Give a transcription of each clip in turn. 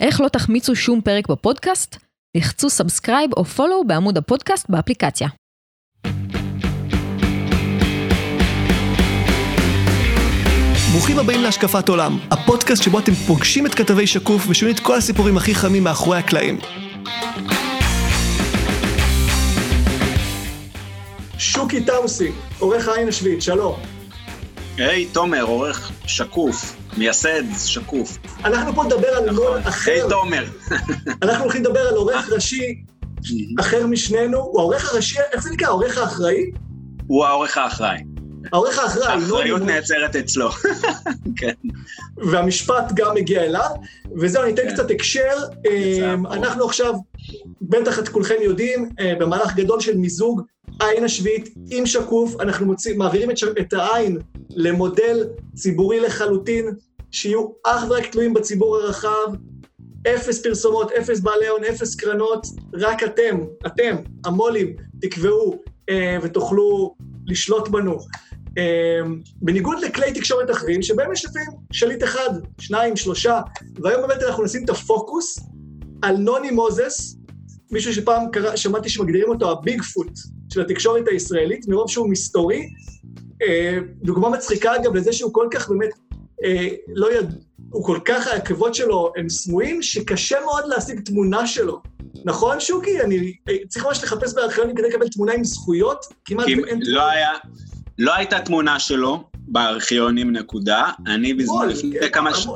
איך לא תחמיצו שום פרק בפודקאסט? לחצו subscribe או follow בעמוד הפודקאסט באפליקציה. ברוכים הבאים להשקפת עולם, הפודקאסט שבו אתם פוגשים את כתבי שקוף ושומעים את כל הסיפורים הכי חמים מאחורי הקלעים. שוקי טאוסיג, עורך העין השביעית, שלום. היי, תומר, עורך שקוף, מייסד שקוף. אנחנו פה נדבר על נוהל אחר. היי, תומר. אנחנו הולכים לדבר על עורך ראשי אחר משנינו. הוא העורך הראשי, איך זה נקרא? העורך האחראי? הוא העורך האחראי. העורך האחראי. האחריות לא- נעצרת אצלו. כן. והמשפט גם מגיע אליו. וזהו, אני אתן כן. קצת הקשר. אמ, אנחנו עכשיו, בטח את כולכם יודעים, אה, במהלך גדול של מיזוג העין השביעית עם שקוף, אנחנו מוציא, מעבירים את, את העין למודל ציבורי לחלוטין, שיהיו אך ורק תלויים בציבור הרחב, אפס פרסומות, אפס בעלי הון, אפס קרנות, רק אתם, אתם, המו"לים, תקבעו אה, ותוכלו לשלוט בנו. אה, בניגוד לכלי תקשורת אחרים, שבהם יש לפעמים שליט אחד, שניים, שלושה, והיום באמת אנחנו נשים את הפוקוס על נוני מוזס, מישהו שפעם קרא, שמעתי שמגדירים אותו הביג פוט של התקשורת הישראלית, מרוב שהוא מסתורי. אה, דוגמה מצחיקה אגב לזה שהוא כל כך באמת, אה, לא יד... הוא כל כך, העקבות שלו הם סמויים, שקשה מאוד להשיג תמונה שלו. נכון, שוקי? אני אה, צריך ממש לחפש בארכיונים כדי לקבל תמונה עם זכויות? כמעט אין... לא היה, לא הייתה תמונה שלו בארכיונים, נקודה. אני בזמן, לפני כן, כמה... ש...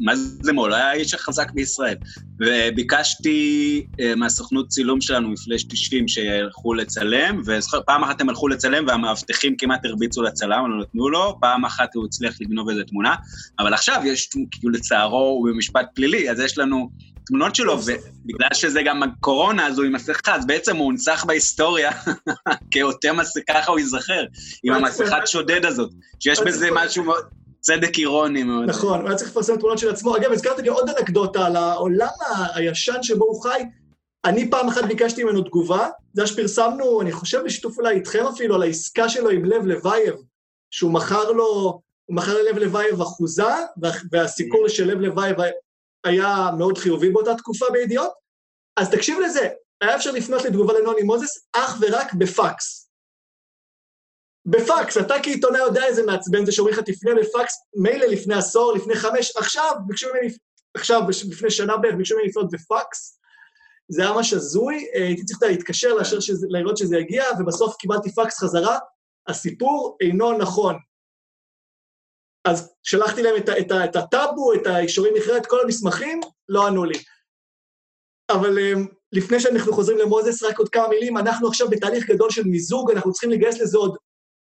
מה זה מול? היה האיש החזק בישראל. וביקשתי אה, מהסוכנות צילום שלנו, מפלאש 90, שילכו לצלם, ופעם אחת הם הלכו לצלם והמאבטחים כמעט הרביצו לצלם, לא נתנו לו, פעם אחת הוא הצליח לגנוב איזה תמונה, אבל עכשיו יש, כאילו לצערו, הוא במשפט פלילי, אז יש לנו תמונות שלו, ובגלל שזה גם הקורונה, אז הוא עם מסכה, אז בעצם הוא הונצח בהיסטוריה כעוטה מסכה, ככה הוא ייזכר, עם המסכת שודד הזאת, שיש בזה משהו מאוד, צדק אירוני מאוד. נכון, הוא היה צריך לפרסם תמונות של עצמו. אגב, הזכרת לי עוד אנקדוטה על העולם הישן שבו הוא חי. אני פעם אחת ביקשתי ממנו תגובה, זה שפרסמנו, אני חושב בשיתוף אולי איתכם אפילו, על העסקה שלו עם לב לבייב, שהוא מכר לו, הוא מכר ללב לבייב אחוזה, וה- והסיקור של לב לבייב היה מאוד חיובי באותה תקופה בידיעות. אז תקשיב לזה, היה אפשר לפנות לתגובה לנוני מוזס אך ורק בפקס. בפקס, אתה כעיתונאי יודע איזה מעצבן זה שאומרים לך תפנה בפקס, מילא לפני עשור, לפני חמש, עכשיו, ביקשו ממני, עכשיו, לפני שנה בערך, ביקשו ממני לפנות בפקס, זה היה ממש הזוי, אה, הייתי צריך להתקשר, לאשר לראות שזה יגיע, ובסוף קיבלתי פקס חזרה, הסיפור אינו נכון. אז שלחתי להם את, הטאבו, את האישורים מכירה, את כל המסמכים, לא ענו לי. אבל um, לפני שאנחנו חוזרים למוזס, רק עוד כמה מילים, אנחנו עכשיו בתהליך גדול של מיזוג, אנחנו צריכים לגייס לזה עוד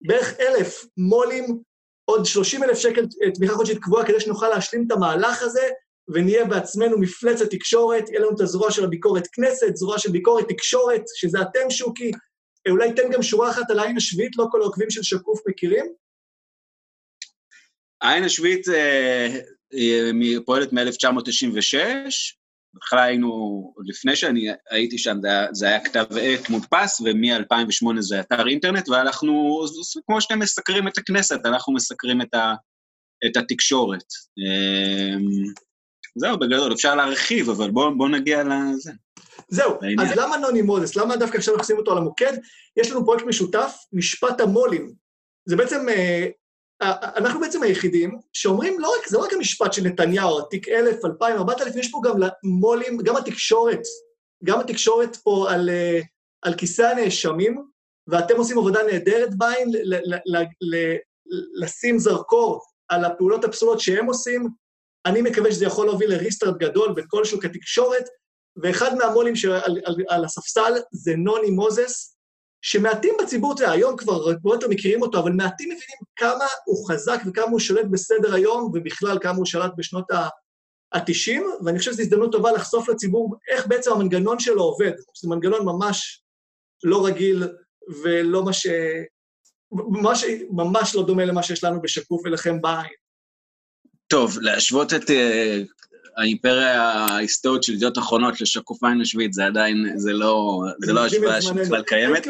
בערך אלף מו"לים, עוד 30 אלף שקל אה, תמיכה חודשית קבועה כדי שנוכל להשלים את המהלך הזה, ונהיה בעצמנו מפלצת תקשורת, יהיה לנו את הזרוע של הביקורת כנסת, זרוע של ביקורת תקשורת, שזה אתם, שוקי. אה, אולי תן גם שורה אחת על העין השביעית, לא כל העוקבים של שקוף מכירים. העין השביעית אה, פועלת מ-1996, בהתחלה היינו, עוד לפני שאני הייתי שם, זה היה, כתב עת מודפס, ומ-2008 זה אתר אינטרנט, ואנחנו, כמו שאתם מסקרים את הכנסת, אנחנו מסקרים את, ה, את התקשורת. אה, זהו, בגדול, אפשר להרחיב, אבל בואו בוא נגיע לזה. זהו, לעניין. אז למה נוני מוזס? למה דווקא עכשיו נשים אותו על המוקד? יש לנו פרויקט משותף, משפט המו"לים. זה בעצם, אה, אנחנו בעצם היחידים שאומרים, לא רק, זה לא רק המשפט של נתניהו, תיק אלף, אלפיים, ארבעת אלף, יש פה גם מו"לים, גם התקשורת, גם התקשורת פה על, אה, על כיסא הנאשמים, ואתם עושים עבודה נהדרת בעין, לשים זרקור על הפעולות הפסולות שהם עושים. אני מקווה שזה יכול להוביל לריסטארט גדול בכל שוק התקשורת, ואחד מהמו"לים שעל על, על הספסל זה נוני מוזס, שמעטים בציבור, אתה יודע, היום כבר יותר מכירים אותו, אבל מעטים מבינים כמה הוא חזק וכמה הוא שולט בסדר היום, ובכלל כמה הוא שלט בשנות ה-90, ואני חושב שזו הזדמנות טובה לחשוף לציבור איך בעצם המנגנון שלו עובד. זה מנגנון ממש לא רגיל ולא מה ש... ממש, ממש לא דומה למה שיש לנו בשקוף ולכם בעין. טוב, להשוות את אה, האימפריה ההיסטורית של ידיעות אחרונות לשקוף עין השביעית, זה עדיין, זה לא, זה לא השוואה. שבכלל קיימת.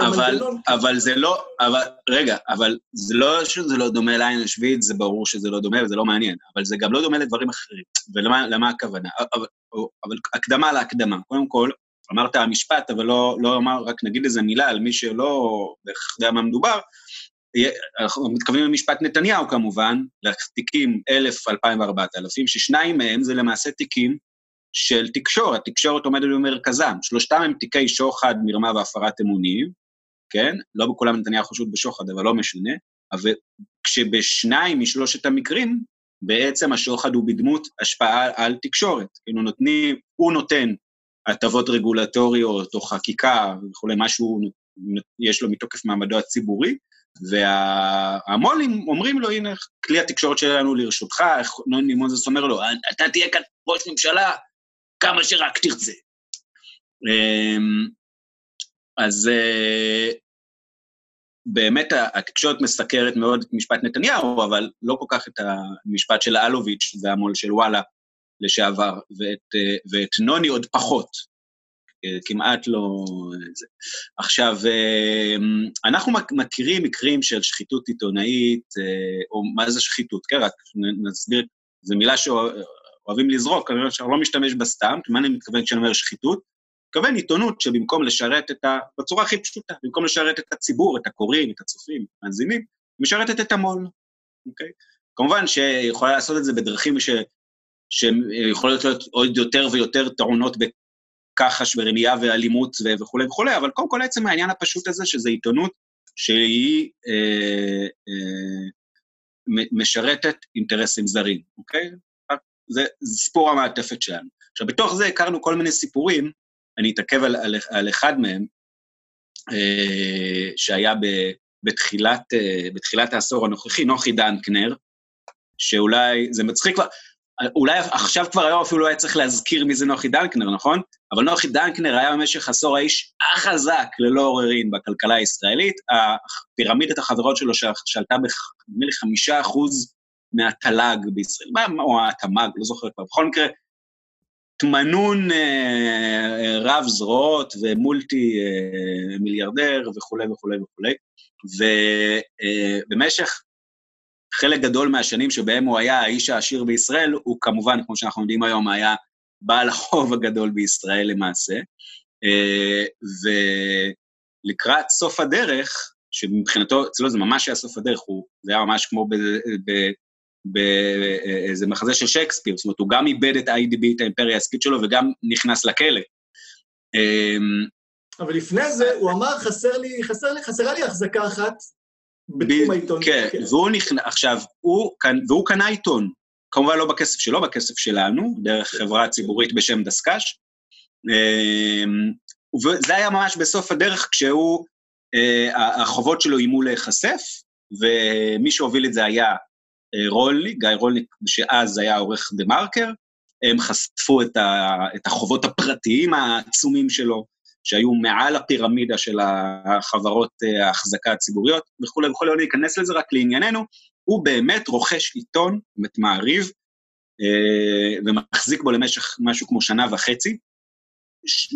אבל. אבל זה לא, אבל, רגע, אבל זה לא שזה לא דומה לעין השביעית, זה ברור שזה לא דומה וזה לא מעניין, אבל זה גם לא דומה לדברים אחרים. ולמה למה הכוונה? אבל, אבל הקדמה להקדמה. קודם כל, אמרת המשפט, אבל לא, לא אמר, רק נגיד איזה מילה על מי שלא בערך יודע מה מדובר. אנחנו מתכוונים למשפט נתניהו כמובן, לתיקים 1,000, 2,000 ו-4,000, ששניים מהם זה למעשה תיקים של תקשורת, תקשורת עומדת במרכזם. שלושתם הם תיקי שוחד, מרמה והפרת אמונים, כן? לא בכולם נתניהו חשוד בשוחד, אבל לא משנה. אבל כשבשניים משלושת המקרים, בעצם השוחד הוא בדמות השפעה על תקשורת. כאילו נותנים, הוא נותן הטבות רגולטוריות או חקיקה וכולי, משהו יש לו מתוקף מעמדו הציבורי, והמו"לים אומרים לו, הנה, כלי התקשורת שלנו לרשותך, איך נוני מוזס אומר לו, אתה תהיה כאן ראש ממשלה כמה שרק תרצה. אמ, אז אה, באמת התקשורת מסקרת מאוד את משפט נתניהו, אבל לא כל כך את המשפט של אלוביץ' והמו"ל של וואלה לשעבר, ואת, אה, ואת נוני עוד פחות. כמעט לא... זה. עכשיו, אה, אנחנו מכ- מכירים מקרים של שחיתות עיתונאית, אה, או מה זה שחיתות, כן, רק נסביר, זו מילה שאוהבים לזרוק, אני לא משתמש בה סתם, מה אני מתכוון כשאני אומר שחיתות? מתכוון עיתונות שבמקום לשרת את ה... בצורה הכי פשוטה, במקום לשרת את הציבור, את הקוראים, את הצופים, את המאזינים, משרתת את המו"ל, אוקיי? כמובן שיכולה לעשות את זה בדרכים ש... שיכולות להיות עוד יותר ויותר טעונות בכחש ורמייה ואלימות וכולי וכולי, אבל קודם כל עצם העניין הפשוט הזה, שזה עיתונות שהיא אה, אה, משרתת אינטרסים זרים, אוקיי? זה, זה סיפור המעטפת שלנו. עכשיו, בתוך זה הכרנו כל מיני סיפורים, אני אתעכב על, על, על אחד מהם, אה, שהיה ב, בתחילת, אה, בתחילת העשור הנוכחי, נוחי דנקנר, שאולי, זה מצחיק כבר, אולי עכשיו כבר היום אפילו היה צריך להזכיר מי זה נוחי דנקנר, נכון? אבל נוחי דנקנר היה במשך עשור האיש החזק, ללא עוררין, בכלכלה הישראלית. פירמידת החברות שלו שלטה נדמה לי חמישה אחוז מהתל"ג בישראל, או התמ"ג, לא זוכר כבר. בכל מקרה, תמנון אה, רב זרועות ומולטי אה, מיליארדר וכולי וכולי וכולי. ובמשך חלק גדול מהשנים שבהם הוא היה האיש העשיר בישראל, הוא כמובן, כמו שאנחנו יודעים היום, היה בעל החוב הגדול בישראל למעשה. ולקראת סוף הדרך, שמבחינתו, אצלו זה ממש היה סוף הדרך, הוא, זה היה ממש כמו באיזה מחזה של שייקספיר, זאת אומרת, הוא גם איבד את ה-IDB, את האימפריה העסקית שלו, וגם נכנס לכלא. אבל לפני זה הוא אמר, חסר לי, חסר לי, חסרה לי החזקה אחת בתחום העיתון. כן, והוא נכנס, עכשיו, הוא, והוא קנה עיתון, כמובן לא בכסף שלו, בכסף שלנו, דרך חברה ציבורית בשם דסק"ש. וזה היה ממש בסוף הדרך כשהוא, החובות שלו איימו להיחשף, ומי שהוביל את זה היה רולניק, גיא רולניק, שאז היה עורך דה מרקר, הם חשפו את, ה, את החובות הפרטיים העצומים שלו, שהיו מעל הפירמידה של החברות ההחזקה הציבוריות וכולי וכולי, לא ניכנס לזה רק לענייננו, הוא באמת רוכש עיתון, את מעריב, ומחזיק בו למשך משהו כמו שנה וחצי,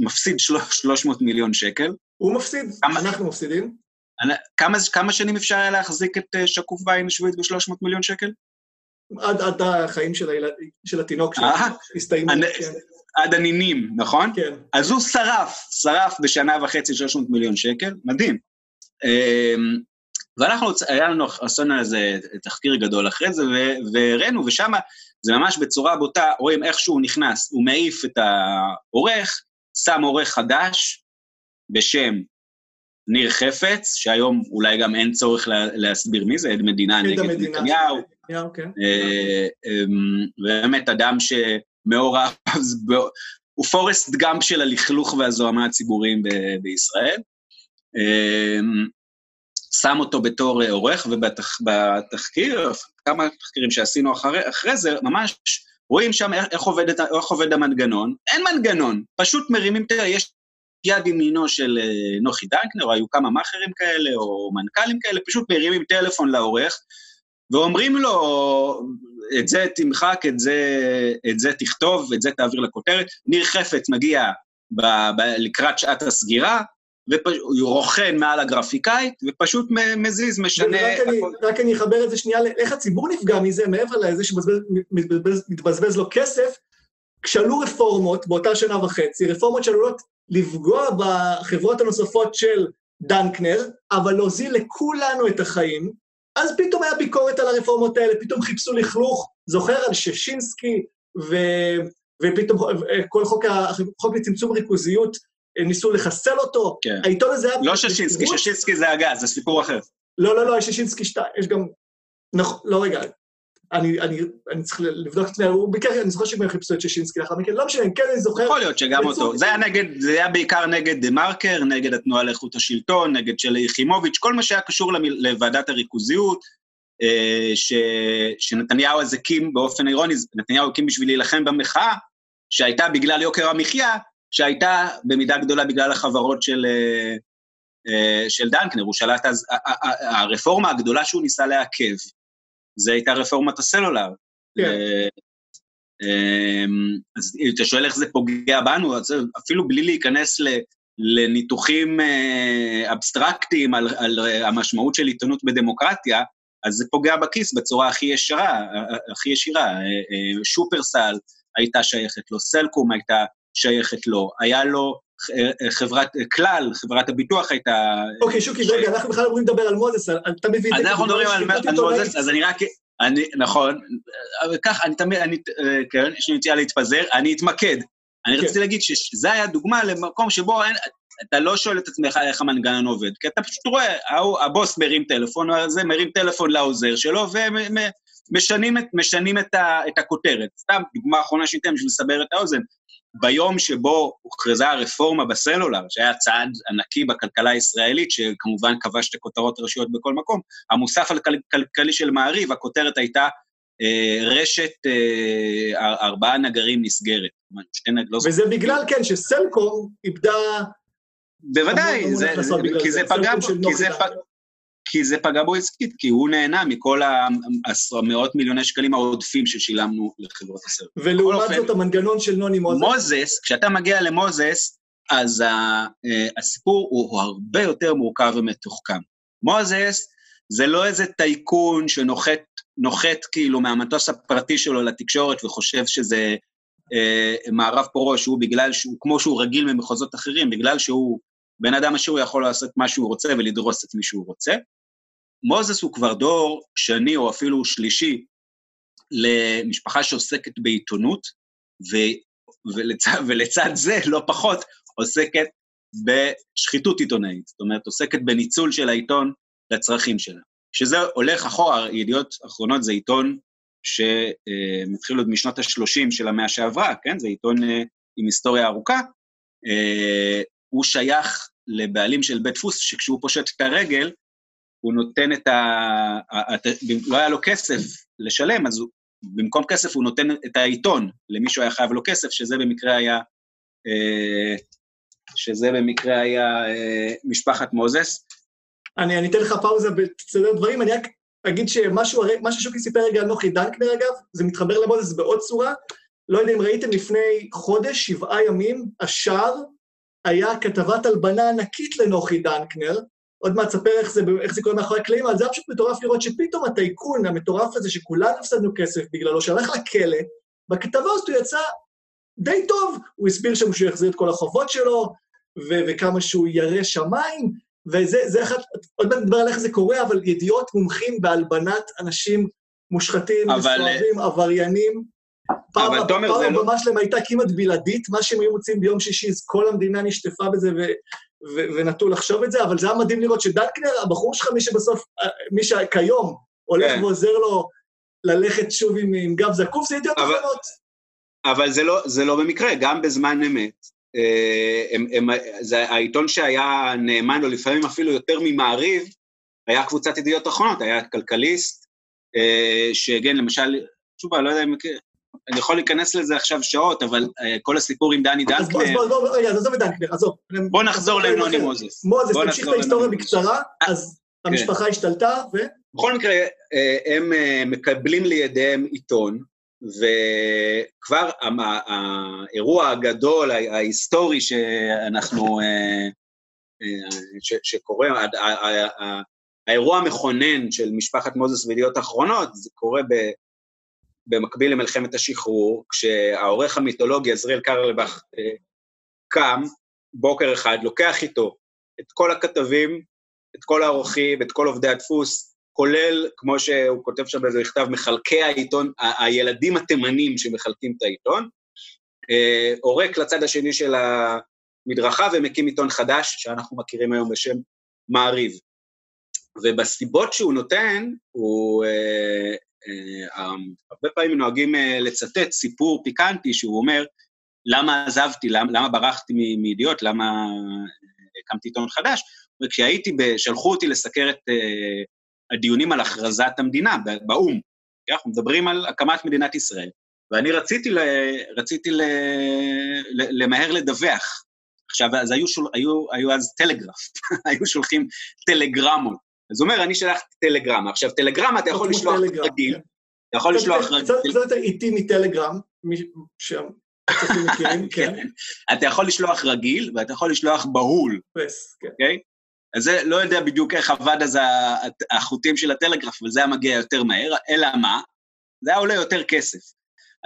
מפסיד 300 מיליון שקל. הוא מפסיד, כמה, אנחנו מפסידים. כמה, כמה שנים אפשר היה להחזיק את שקוף בעין שבועית ב-300 מיליון שקל? עד, עד החיים של, הילד, של התינוק שהסתיימו. כן. עד הנינים, נכון? כן. אז הוא שרף, שרף בשנה וחצי 300 מיליון שקל, מדהים. ואנחנו, היה לנו, עשינו איזה תחקיר גדול אחרי זה, והראינו, ושם זה ממש בצורה בוטה, רואים איך שהוא נכנס, הוא מעיף את העורך, שם עורך חדש בשם ניר חפץ, שהיום אולי גם אין צורך להסביר מי זה, עד מדינה נגד נתניהו. כן. ובאמת אדם שמעורב, הוא פורסט גאמפ של הלכלוך והזוהמה הציבוריים בישראל. שם אותו בתור עורך, ובתחקיר, כמה תחקירים שעשינו אחרי, אחרי זה, ממש רואים שם איך עובד, איך עובד המנגנון. אין מנגנון, פשוט מרימים, תראה, יש יד ימינו של נוחי דנקנר, או היו כמה מאכערים כאלה, או מנכ"לים כאלה, פשוט מרימים טלפון לעורך, ואומרים לו, את זה תמחק, את זה, את זה תכתוב, את זה תעביר לכותרת. ניר חפץ מגיע ב, ב, לקראת שעת הסגירה, הוא רוכן מעל הגרפיקאית, ופשוט מזיז, משנה... רק אני, רק אני אחבר את זה שנייה לאיך הציבור נפגע מזה, מעבר לזה שמתבזבז לו כסף, כשעלו רפורמות באותה שנה וחצי, רפורמות שעלולות לפגוע בחברות הנוספות של דנקנר, אבל להוזיל לכולנו את החיים, אז פתאום היה ביקורת על הרפורמות האלה, פתאום חיפשו לכלוך, זוכר על ששינסקי, ו... ופתאום כל חוק, החוק לצמצום ריכוזיות, ניסו לחסל אותו. כן. העיתון הזה היה... לא ששינסקי, ששינסקי זה הגז, זה סיפור אחר. לא, לא, לא, יש ששינסקי 2, יש גם... נכון, לא, רגע, אני, אני, אני צריך לבדוק את עצמי, הוא ביקר, אני זוכר שהם חיפשו את ששינסקי לאחר מכן, לא משנה, כן, אני זוכר... יכול להיות שגם אותו. זה היה נגד, זה היה בעיקר נגד דה מרקר, נגד התנועה לאיכות השלטון, נגד שלי יחימוביץ', כל מה שהיה קשור לוועדת הריכוזיות, אה, ש, שנתניהו אז הקים באופן אירוני, נתניהו הקים בשביל להילחם במחאה, שהייתה בגלל יוקר המחיה, שהייתה במידה גדולה בגלל החברות של, אה, אה, של דנקנר, הוא שלט אז, הרפורמה הגדולה שהוא ניסה לעכב, זה הייתה רפורמת הסלולר. כן. אמ, אז אתה שואל איך זה פוגע בנו, אז אפילו בלי להיכנס לניתוחים אבסטרקטיים על, על המשמעות של עיתונות בדמוקרטיה, אז זה פוגע בכיס בצורה הכי ישרה, הכי ישירה. שופרסל הייתה שייכת לו, סלקום הייתה שייכת לו, היה לו חברת, כלל, חברת הביטוח הייתה... אוקיי, שוקי, רגע, אנחנו בכלל אמורים לדבר על מוזס, אתה מבין... אנחנו מדברים על מוזס, אז אני רק... אני, נכון, כך, אני תמיד, אני, כן, יש לי נטייה להתפזר, אני אתמקד. אני רציתי להגיד שזה היה דוגמה למקום שבו אין, אתה לא שואל את עצמך איך המנגנון עובד, כי אתה פשוט רואה, הבוס מרים טלפון, זה מרים טלפון לעוזר שלו, ומשנים את, משנים את, ה, את הכותרת. סתם, דוגמה אחרונה שניתן בשביל לסבר את האוזן. ביום שבו הוכרזה הרפורמה בסלולר, שהיה צעד ענקי בכלכלה הישראלית, שכמובן כבש את הכותרות הראשיות בכל מקום, המוסף הכלכלי של מעריב, הכותרת הייתה אה, רשת אה, ארבעה נגרים נסגרת. לא וזה בגלל, כן, שסלקום איבדה... בוודאי, זה, זה, כי זה פגע בו, כי זה פגע... בו עסקית, כי הוא נהנה מכל המאות מיליוני שקלים העודפים ששילמנו לחברות הסרט. ולעומת זאת המנגנון של נוני מוזס. מוזס, כשאתה מגיע למוזס, אז ה, uh, הסיפור הוא, הרבה יותר מורכב ומתוחכם. מוזס זה לא איזה טייקון שנוחת נוחת כאילו מהמטוס הפרטי שלו לתקשורת וחושב שזה uh, מערב פורו, שהוא בגלל שהוא, כמו שהוא רגיל ממחוזות אחרים, בגלל שהוא בן אדם עשיר הוא יכול לעשות מה שהוא רוצה ולדרוס את מי שהוא רוצה. מוזס הוא כבר דור שני או אפילו שלישי למשפחה שעוסקת בעיתונות, ו, ולצד, ולצד זה, לא פחות, עוסקת בשחיתות עיתונאית. זאת אומרת, עוסקת בניצול של העיתון לצרכים שלה. כשזה הולך אחורה, ידיעות אחרונות זה עיתון שמתחיל עוד משנות ה-30 של המאה שעברה, כן? זה עיתון אה, עם היסטוריה ארוכה. אה, הוא שייך לבעלים של בית דפוס, שכשהוא פושט את הרגל, הוא נותן את ה... לא היה לו כסף לשלם, אז הוא, במקום כסף הוא נותן את העיתון למי שהוא היה חייב לו כסף, שזה במקרה היה... אה, שזה במקרה היה אה, משפחת מוזס. אני, אני אתן לך פאוזה בסדר דברים, אני רק אגיד שמשהו, מה ששוקי סיפר רגע על נוחי דנקנר אגב, זה מתחבר למוזס בעוד צורה. לא יודע אם ראיתם לפני חודש, שבעה ימים, השער היה כתבת הלבנה ענקית לנוחי דנקנר, עוד מעט תספר איך זה, איך זה קורה מאחורי הקלעים, אבל זה היה פשוט מטורף לראות שפתאום הטייקון המטורף הזה שכולנו הפסדנו כסף בגללו, שהלך לכלא, בכתבה הזאת הוא יצא די טוב, הוא הסביר שם שהוא יחזיר את כל החובות שלו, ו- וכמה שהוא ירא שמיים, וזה זה אחד, עוד מעט נדבר על איך זה קורה, אבל ידיעות מומחים בהלבנת אנשים מושחתים, מסואבים, עבריינים. פעם הבמה שלהם הייתה כמעט בלעדית, מה שהם היו מוצאים ביום שישי, אז כל המדינה נשטפה בזה ונטו לחשוב את זה, אבל זה היה מדהים לראות שדנקנר, הבחור שלך, מי שבסוף, מי שכיום הולך כן. ועוזר לו ללכת שוב עם, עם גב זקוף, זה ידיעות אחרונות. אבל זה לא, זה לא במקרה, גם בזמן אמת. אה, הם, הם, זה העיתון שהיה נאמן לו לפעמים אפילו יותר ממעריב, היה קבוצת ידיעות אחרונות, היה כלכליסט, אה, שהגן למשל, שוב, אני לא יודע אם אני יכול להיכנס לזה עכשיו שעות, אבל uh, כל הסיפור עם דני דנקנר... אז בוא, רגע, עזוב את דנקנר, עזוב. בוא נחזור לנוני מוזס. מוזס, תמשיך את ההיסטוריה בקצרה, אז כן. המשפחה השתלטה, ו... בכל מקרה, אה, הם אה, מקבלים לידיהם עיתון, וכבר האירוע הגדול, ההיסטורי שאנחנו שקורה, האירוע המכונן של משפחת מוזס וידיעות אחרונות, זה קורה ב, במקביל למלחמת השחרור, כשהעורך המיתולוגי עזריאל קרלבך קם בוקר אחד, לוקח איתו את כל הכתבים, את כל העורכים, את כל עובדי הדפוס, כולל, כמו שהוא כותב שם באיזה מכתב, מחלקי העיתון, ה- הילדים התימנים שמחלקים את העיתון, אה, עורק לצד השני של המדרכה ומקים עיתון חדש, שאנחנו מכירים היום בשם מעריב. ובסיבות שהוא נותן, הוא... אה, אה, הרבה פעמים נוהגים אה, לצטט סיפור פיקנטי שהוא אומר, למה עזבתי, למה, למה ברחתי מידיעות, למה הקמתי עיתון חדש, וכשהייתי, שלחו אותי לסקר את הדיונים על הכרזת המדינה באו"ם. אנחנו מדברים על הקמת מדינת ישראל, ואני רציתי, ל, רציתי ל, ל, למהר לדווח. עכשיו, אז היו, שול, היו, היו אז טלגרף, היו שולחים טלגרמות. אז הוא אומר, אני שלחתי טלגרמה. עכשיו, טלגרמה אתה יכול לשלוח רגיל, כן. אתה יכול לשלוח רגיל. קצת יותר איטי מטלגרם, כן. כן. אתה יכול לשלוח רגיל, ואתה יכול לשלוח בהול. אוקיי? אז זה, לא יודע בדיוק איך עבד אז החוטים של הטלגרף, אבל זה היה מגיע יותר מהר, אלא מה? זה היה עולה יותר כסף.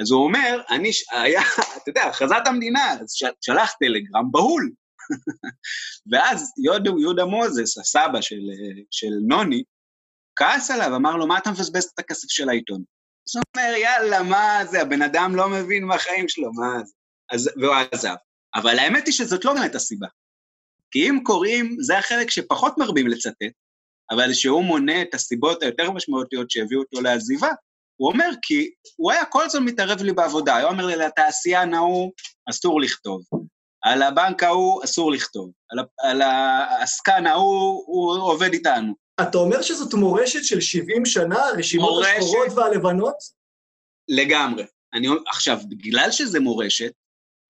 אז הוא אומר, אני, היה, אתה יודע, הכרזת המדינה, אז שלח טלגרם בהול. ואז יהודה, יהודה מוזס, הסבא של, של נוני, כעס עליו, אמר לו, מה אתה מבזבז את הכסף של העיתון? אז הוא אומר, יאללה, מה זה, הבן אדם לא מבין מה החיים שלו, מה זה? אז, והוא עזב. אבל האמת היא שזאת לא באמת הסיבה. כי אם קוראים, זה החלק שפחות מרבים לצטט, אבל שהוא מונה את הסיבות היותר משמעותיות שהביאו אותו לעזיבה, הוא אומר, כי הוא היה כל הזמן מתערב לי בעבודה, הוא אומר לי, לתעשיין ההוא אסור לכתוב, על הבנק ההוא אסור לכתוב, על, על העסקן ההוא הוא עובד איתנו. אתה אומר שזאת מורשת של 70 שנה, הרשימות מורשת... השחורות והלבנות? לגמרי. אני, עכשיו, בגלל שזה מורשת,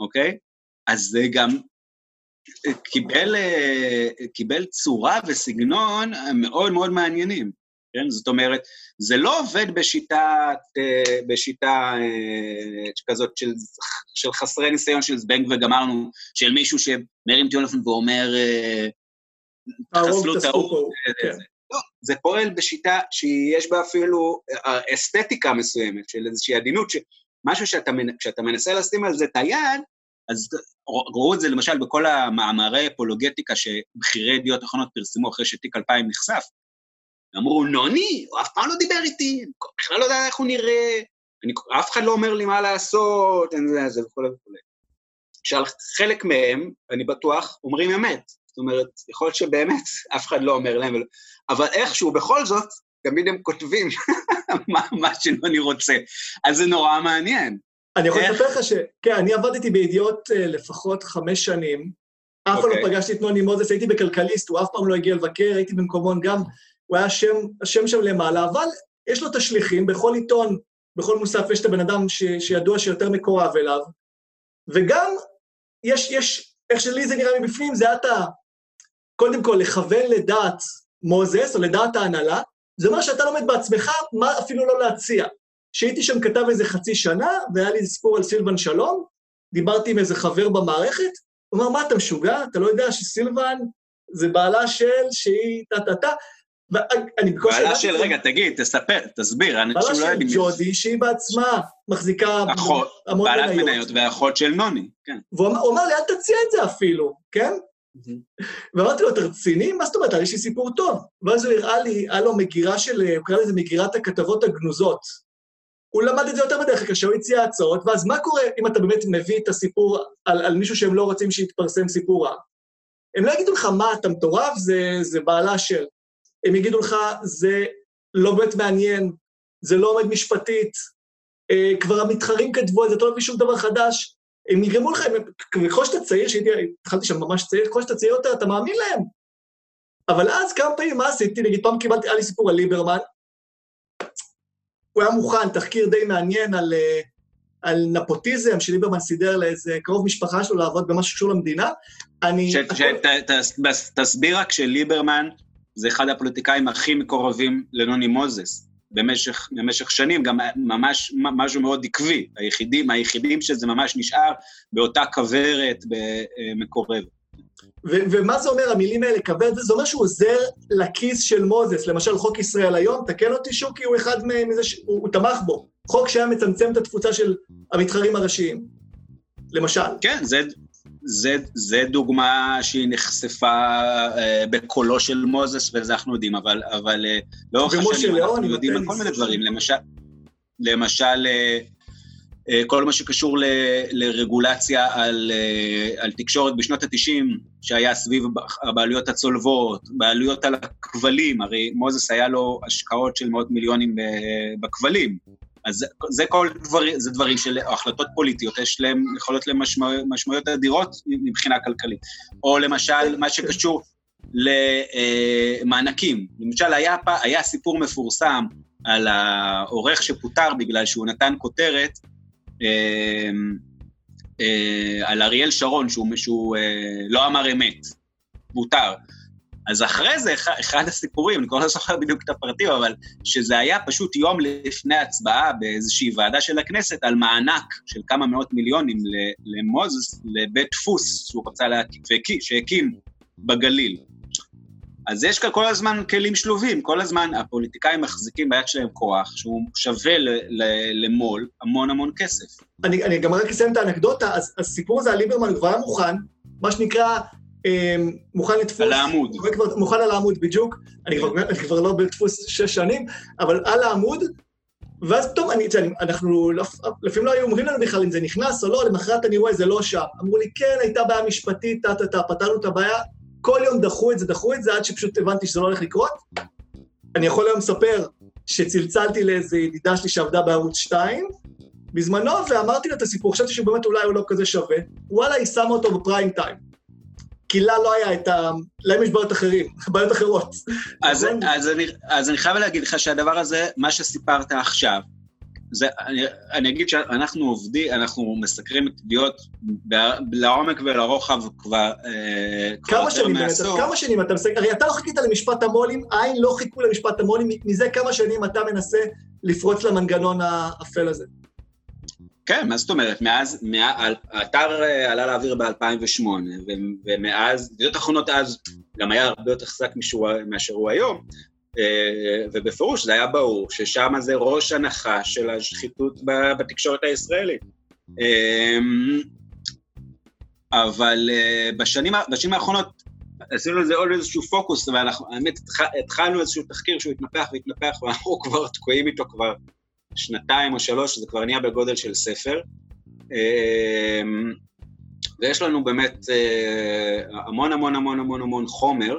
אוקיי? אז זה גם קיבל, אה, קיבל צורה וסגנון מאוד מאוד מעניינים, כן? זאת אומרת, זה לא עובד בשיטה, אה, בשיטה אה, כזאת של, של חסרי ניסיון של זבנג וגמרנו, של מישהו שמרים טלפון ואומר, חסלו את ההוא. כן. לא, זה פועל בשיטה שיש בה אפילו אסתטיקה מסוימת, של איזושהי עדינות, משהו שאתה, שאתה מנסה לשים על זה את היד, אז ראו את זה למשל בכל המאמרי אפולוגטיקה שבכירי ידיעות אחרונות פרסמו אחרי שתיק 2000 נחשף. אמרו, נוני, הוא אף פעם לא דיבר איתי, אני בכלל לא יודע איך הוא נראה, אני, אף אחד לא אומר לי מה לעשות, אין זה, זה וכולי וכולי. עכשיו, חלק מהם, אני בטוח, אומרים אמת. זאת אומרת, יכול להיות שבאמת אף אחד לא אומר להם, אבל איכשהו, בכל זאת, תמיד הם כותבים מה, מה שנוני רוצה. אז זה נורא מעניין. אני יכול לספר לך ש... כן, אני עבדתי בידיעות אה, לפחות חמש שנים, אף פעם לא אוקיי. פגשתי את נוני מוזס, הייתי בכלכליסט, הוא אף פעם לא הגיע לבקר, הייתי במקומון גם, הוא היה שם, השם שם למעלה, אבל יש לו את השליחים, בכל עיתון, בכל מוסף יש את הבן אדם ש, שידוע שיותר מקורב אליו, וגם יש, יש, איך שלי זה נראה מבפנים, זה אתה, קודם כל, לכוון לדעת מוזס, או לדעת ההנהלה, זה אומר שאתה לומד בעצמך מה אפילו לא להציע. שהייתי שם כתב איזה חצי שנה, והיה לי סיפור על סילבן שלום, דיברתי עם איזה חבר במערכת, הוא אמר, מה, אתה משוגע? אתה לא יודע שסילבן זה בעלה של, שהיא טה-טה-טה? ואני בקושי... בעלה של, רגע, תגיד, תספר, תסביר, אני חושב לא יודעים... בעלה של ג'ודי, שהיא בעצמה מחזיקה אחות, בעלת מניות ואחות של נוני, כן. והוא אמר לי, אל תציע את זה אפילו, כן? ואמרתי לו, אתה רציני? מה זאת אומרת? יש לי סיפור טוב. ואז הוא הראה לי, היה לו מגירה של, הוא קרא לזה מגירת הכתבות הגנוזות. הוא למד את זה יותר בדרך כלל כשהוא הציע הצעות, ואז מה קורה אם אתה באמת מביא את הסיפור על, על מישהו שהם לא רוצים שיתפרסם סיפור רע? הם לא יגידו לך, מה, אתה מטורף? זה, זה בעלה של. הם יגידו לך, זה לא באמת מעניין, זה לא עומד משפטית, אה, כבר המתחרים כתבו על זה, אתה לא מביא שום דבר חדש. הם יגרמו לך, ככל שאתה צעיר, שהייתי, התחלתי שם ממש צעיר, ככל שאתה צעיר יותר, אתה מאמין להם. אבל אז כמה פעמים, מה עשיתי? נגיד, פעם קיבלתי, היה לי סיפור על ליברמן, הוא היה מוכן, תחקיר די מעניין על, אה, על נפוטיזם, שליברמן סידר לאיזה קרוב משפחה שלו לעבוד במשהו שקשור למדינה. אני... ש, ש, ת, ת, תסביר רק שליברמן זה אחד הפוליטיקאים הכי מקורבים לנוני מוזס. במשך, במשך שנים, גם ממש משהו מאוד עקבי. היחידים, היחידים שזה ממש נשאר באותה כוורת מקורבת. ו- ומה זה אומר, המילים האלה, כבד? זה אומר שהוא עוזר לכיס של מוזס, למשל חוק ישראל היום, תקן אותי שוקי, הוא אחד מזה, ש... הוא, הוא תמך בו. חוק שהיה מצמצם את התפוצה של המתחרים הראשיים, למשל. כן, זה, זה, זה דוגמה שהיא נחשפה אה, בקולו של מוזס, וזה אנחנו יודעים, אבל, אבל אה, לאורך השנים אנחנו יודעים על כל מיני דברים. למשל, למשל אה, אה, כל מה שקשור ל, לרגולציה על, אה, על תקשורת בשנות ה-90, שהיה סביב הבעלויות הצולבות, בעלויות על הכבלים, הרי מוזס היה לו השקעות של מאות מיליונים בכבלים. אז זה כל דברים, זה דברים של החלטות פוליטיות, יש להם, יכולות להם משמע, משמעויות אדירות מבחינה כלכלית. או למשל, מה שקשור למענקים. למשל, היה, היה סיפור מפורסם על העורך שפוטר בגלל שהוא נתן כותרת אה, אה, על אריאל שרון, שהוא, שהוא אה, לא אמר אמת, פוטר. אז אחרי זה, אחד הסיפורים, אני כבר לא זוכר בדיוק את הפרטים, אבל שזה היה פשוט יום לפני הצבעה באיזושהי ועדה של הכנסת על מענק של כמה מאות מיליונים למוזס, לבית דפוס שהוא רצה להקים, שהקים בגליל. אז יש כאן כל הזמן כלים שלובים, כל הזמן הפוליטיקאים מחזיקים ביד שלהם כוח שהוא שווה למו"ל המון המון כסף. אני, אני גם רק אסיים את האנקדוטה, הסיפור הזה על ליברמן כבר היה מוכן, מה שנקרא מוכן לדפוס. על העמוד. כבר, מוכן על העמוד בדיוק, אני כבר, אני כבר לא בדפוס שש שנים, אבל על העמוד, ואז פתאום, אני, אנחנו לפעמים לא היו אומרים לנו בכלל אם זה נכנס או לא, למחרת אני רואה, זה לא שם. אמרו לי, כן, הייתה בעיה משפטית, טה-טה-טה, פתרנו את הבעיה, כל יום דחו את זה, דחו את זה, עד שפשוט הבנתי שזה לא הולך לקרות. אני יכול היום לספר שצלצלתי לאיזו ידידה שלי שעבדה בערוץ 2, בזמנו, ואמרתי לה את הסיפור, חשבתי שבאמת אולי הוא לא כזה שווה, וואלה, היא שמה אותו בפריים טיים. כי לה לא היה את ה... להם יש בעיות אחרים, בעיות אחרות. אז, אז, אני, אז אני חייב להגיד לך שהדבר הזה, מה שסיפרת עכשיו, זה, אני, אני אגיד שאנחנו עובדים, אנחנו מסקרים את ידיעות לעומק ולרוחב כבר, אה, כבר יותר שנים, מעשור. כמה שנים אתה מסקר? הרי אתה לא חיכית למשפט המו"לים, עין לא חיכו למשפט המו"לים, מזה כמה שנים אתה מנסה לפרוץ למנגנון האפל הזה. כן, מה זאת אומרת? מאז, מה, האתר אה, עלה לאוויר ב-2008, ומאז, ידיעות אחרונות אז גם היה הרבה יותר חזק מאשר הוא היום, אה, ובפירוש זה היה ברור ששם זה ראש הנחה של השחיתות בתקשורת הישראלית. אמ, אבל אה, בשנים, בשנים האחרונות עשינו לזה עוד איזשהו פוקוס, ואנחנו, האמת, התחלנו איזשהו תחקיר שהוא התנפח והתנפח, ואנחנו כבר תקועים איתו כבר שנתיים או שלוש, זה כבר נהיה בגודל של ספר. אמ, ויש לנו באמת אה, המון המון המון המון המון חומר,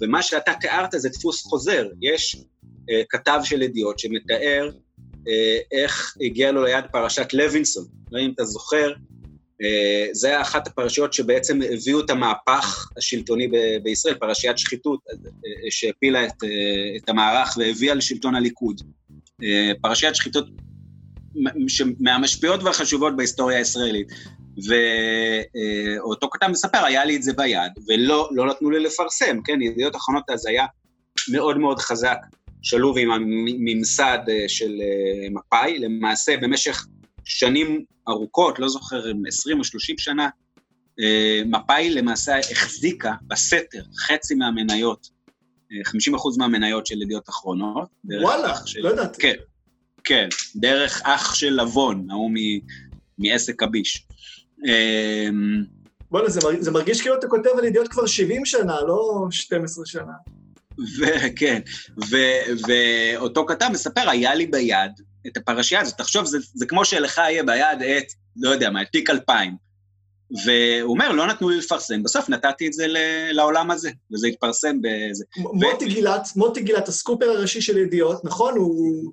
ומה שאתה תיארת זה דפוס חוזר. יש uh, כתב של ידיעות שמתאר uh, איך הגיע לו ליד פרשת לוינסון. לא אם אתה זוכר, זה אחת הפרשיות שבעצם הביאו את המהפך השלטוני בישראל, פרשיית שחיתות, שהפילה את, את המערך והביאה לשלטון הליכוד. Uh, פרשיית שחיתות מהמשפיעות והחשובות בהיסטוריה הישראלית. ואותו כתב מספר, היה לי את זה ביד, ולא לא נתנו לי לפרסם, כן, ידיעות אחרונות אז היה מאוד מאוד חזק, שלוב עם הממסד אה, של אה, מפא"י, למעשה במשך שנים ארוכות, לא זוכר, 20 או 30 שנה, אה, מפא"י למעשה החזיקה בסתר חצי מהמניות, 50 אחוז מהמניות של ידיעות אחרונות. וואלה, של... לא ידעתי. כן, כן, דרך אח של לבון, ההוא מעסק הביש. אמ, בוא'נה, זה, זה מרגיש כאילו אתה כותב על ידיעות כבר 70 שנה, לא 12 שנה. וכן, ואותו כתב מספר, היה לי ביד את הפרשייה הזאת. תחשוב, זה, זה כמו שלך יהיה ביד את, לא יודע מה, את תיק 2000. והוא אומר, לא נתנו לי לפרסם, בסוף נתתי את זה לעולם הזה, וזה התפרסם באיזה... מוטי. גילת, מוטי גילת, הסקופר הראשי של ידיעות, נכון? הוא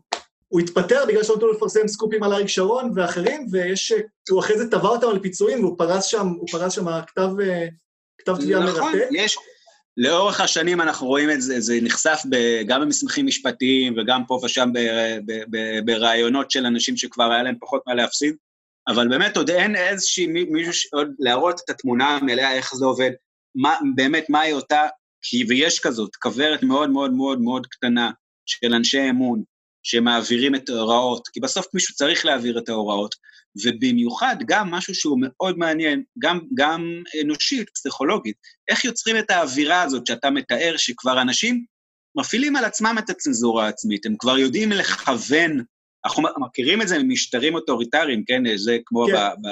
הוא התפטר בגלל שנתנו לפרסם סקופים על אריק שרון ואחרים, ויש, הוא אחרי זה תבע אותם על פיצויים, והוא פרס שם, הוא פרס שם כתב, כתב תביעה מרתק. נכון, יש, לאורך השנים אנחנו רואים את זה, זה נחשף ב, גם במסמכים משפטיים וגם פה ושם בראיונות של אנשים שכבר היה להם פחות מה להפסיד, אבל באמת עוד אין איזושהי מישהו, עוד להראות את התמונה המלאה, איך זה עובד, מה, באמת מהי אותה, כי ויש כזאת, כוורת מאוד מאוד מאוד מאוד קטנה של אנשי אמון, שמעבירים את ההוראות, כי בסוף מישהו צריך להעביר את ההוראות, ובמיוחד גם משהו שהוא מאוד מעניין, גם, גם אנושית, פסיכולוגית, איך יוצרים את האווירה הזאת שאתה מתאר, שכבר אנשים מפעילים על עצמם את הצנזורה העצמית, הם כבר יודעים לכוון, אנחנו מכירים את זה ממשטרים אוטוריטריים, כן? זה כמו כן. ב, ב,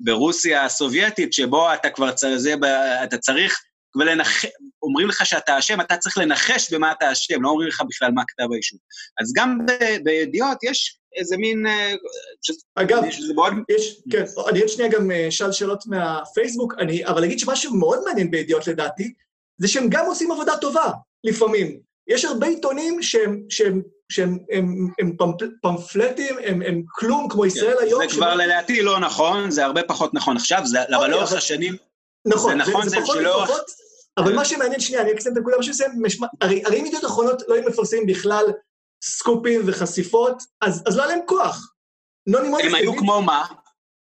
ברוסיה הסובייטית, שבו אתה כבר צריך, אתה צריך ולנח... אומרים לך שאתה אשם, אתה צריך לנחש במה אתה אשם, לא אומרים לך בכלל מה כתב האישום. אז גם בידיעות יש איזה מין... אה, אגב, מאוד... יש, כן, אני עוד שנייה גם אשאל אה, שאלות מהפייסבוק, אני, אבל אגיד שמשהו מאוד מעניין בידיעות לדעתי, זה שהם גם עושים עבודה טובה, לפעמים. יש הרבה עיתונים שהם, שהם, שהם הם, הם פמפלטים, הם, הם כלום, כמו ישראל כן, היום. זה כבר לדעתי לא נכון, זה הרבה פחות נכון עכשיו, זה, אבל אוקיי, לאורך השנים... נכון, זה נכון, זה, זה, זה שלאורך... אבל מה שמעניין, שנייה, אני אקסם את הנקודה, מה שמסיים, הרי אם ידיעות אחרונות לא היו מפרסמים בכלל סקופים וחשיפות, אז, אז לא היה להם כוח. הם היו כמו מה?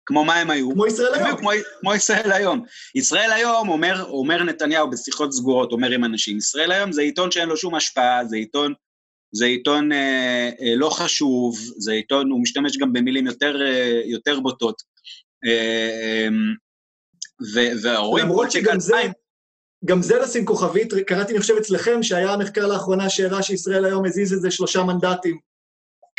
כמו מה הם היו? כמו ישראל היום. כמו, כמו ישראל היום. ישראל היום, אומר, אומר נתניהו בשיחות סגורות, אומר עם אנשים, ישראל היום זה עיתון שאין לו שום השפעה, זה עיתון, זה עיתון אה, אה, לא חשוב, זה עיתון, הוא משתמש גם במילים יותר, אה, יותר בוטות. אה, אה. למרות שגם זה... גם זה לשים כוכבית, קראתי, אני חושב, אצלכם, שהיה מחקר לאחרונה שהראה שישראל היום הזיז איזה שלושה מנדטים.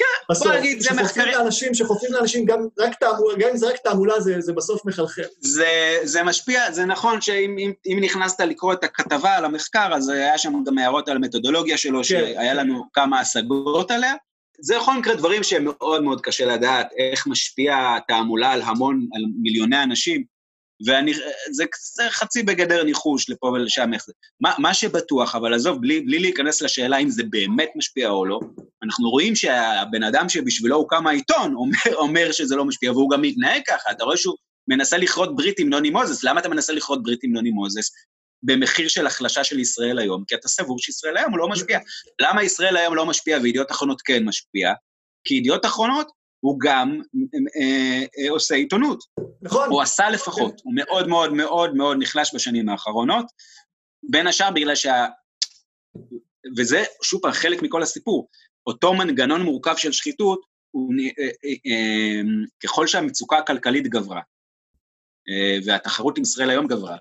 כן, בוא נגיד, זה מחקרים... לאנשים, שחופים לאנשים, גם, רק תעמולה, גם אם זה רק תעמולה, זה, זה בסוף מחלחל. זה, זה משפיע, זה נכון שאם אם, אם נכנסת לקרוא את הכתבה על המחקר, אז היה שם גם הערות על המתודולוגיה שלו, כן. שהיה לנו כמה השגות עליה. זה בכל מקרה דברים שהם מאוד מאוד קשה לדעת, איך משפיע התעמולה על המון, על מיליוני אנשים. ואני, זה, זה חצי בגדר ניחוש לפה ולשם איך זה. מה, מה שבטוח, אבל עזוב, בלי, בלי להיכנס לשאלה אם זה באמת משפיע או לא, אנחנו רואים שהבן אדם שבשבילו הוקם העיתון אומר, אומר שזה לא משפיע, והוא גם מתנהג ככה, אתה רואה שהוא מנסה לכרות ברית עם נוני מוזס, למה אתה מנסה לכרות ברית עם נוני מוזס? במחיר של החלשה של ישראל היום, כי אתה סבור שישראל היום לא משפיע. למה ישראל היום לא משפיע וידיעות אחרונות כן משפיע? כי ידיעות אחרונות הוא גם אה, אה, עושה עיתונות. נכון. הוא עשה לפחות. הוא מאוד מאוד מאוד מאוד נחלש בשנים האחרונות, בין השאר בגלל שה... וזה, שוב פעם, חלק מכל הסיפור. אותו מנגנון מורכב של שחיתות, הוא, אה, אה, אה, ככל שהמצוקה הכלכלית גברה, אה, והתחרות עם ישראל היום גברה,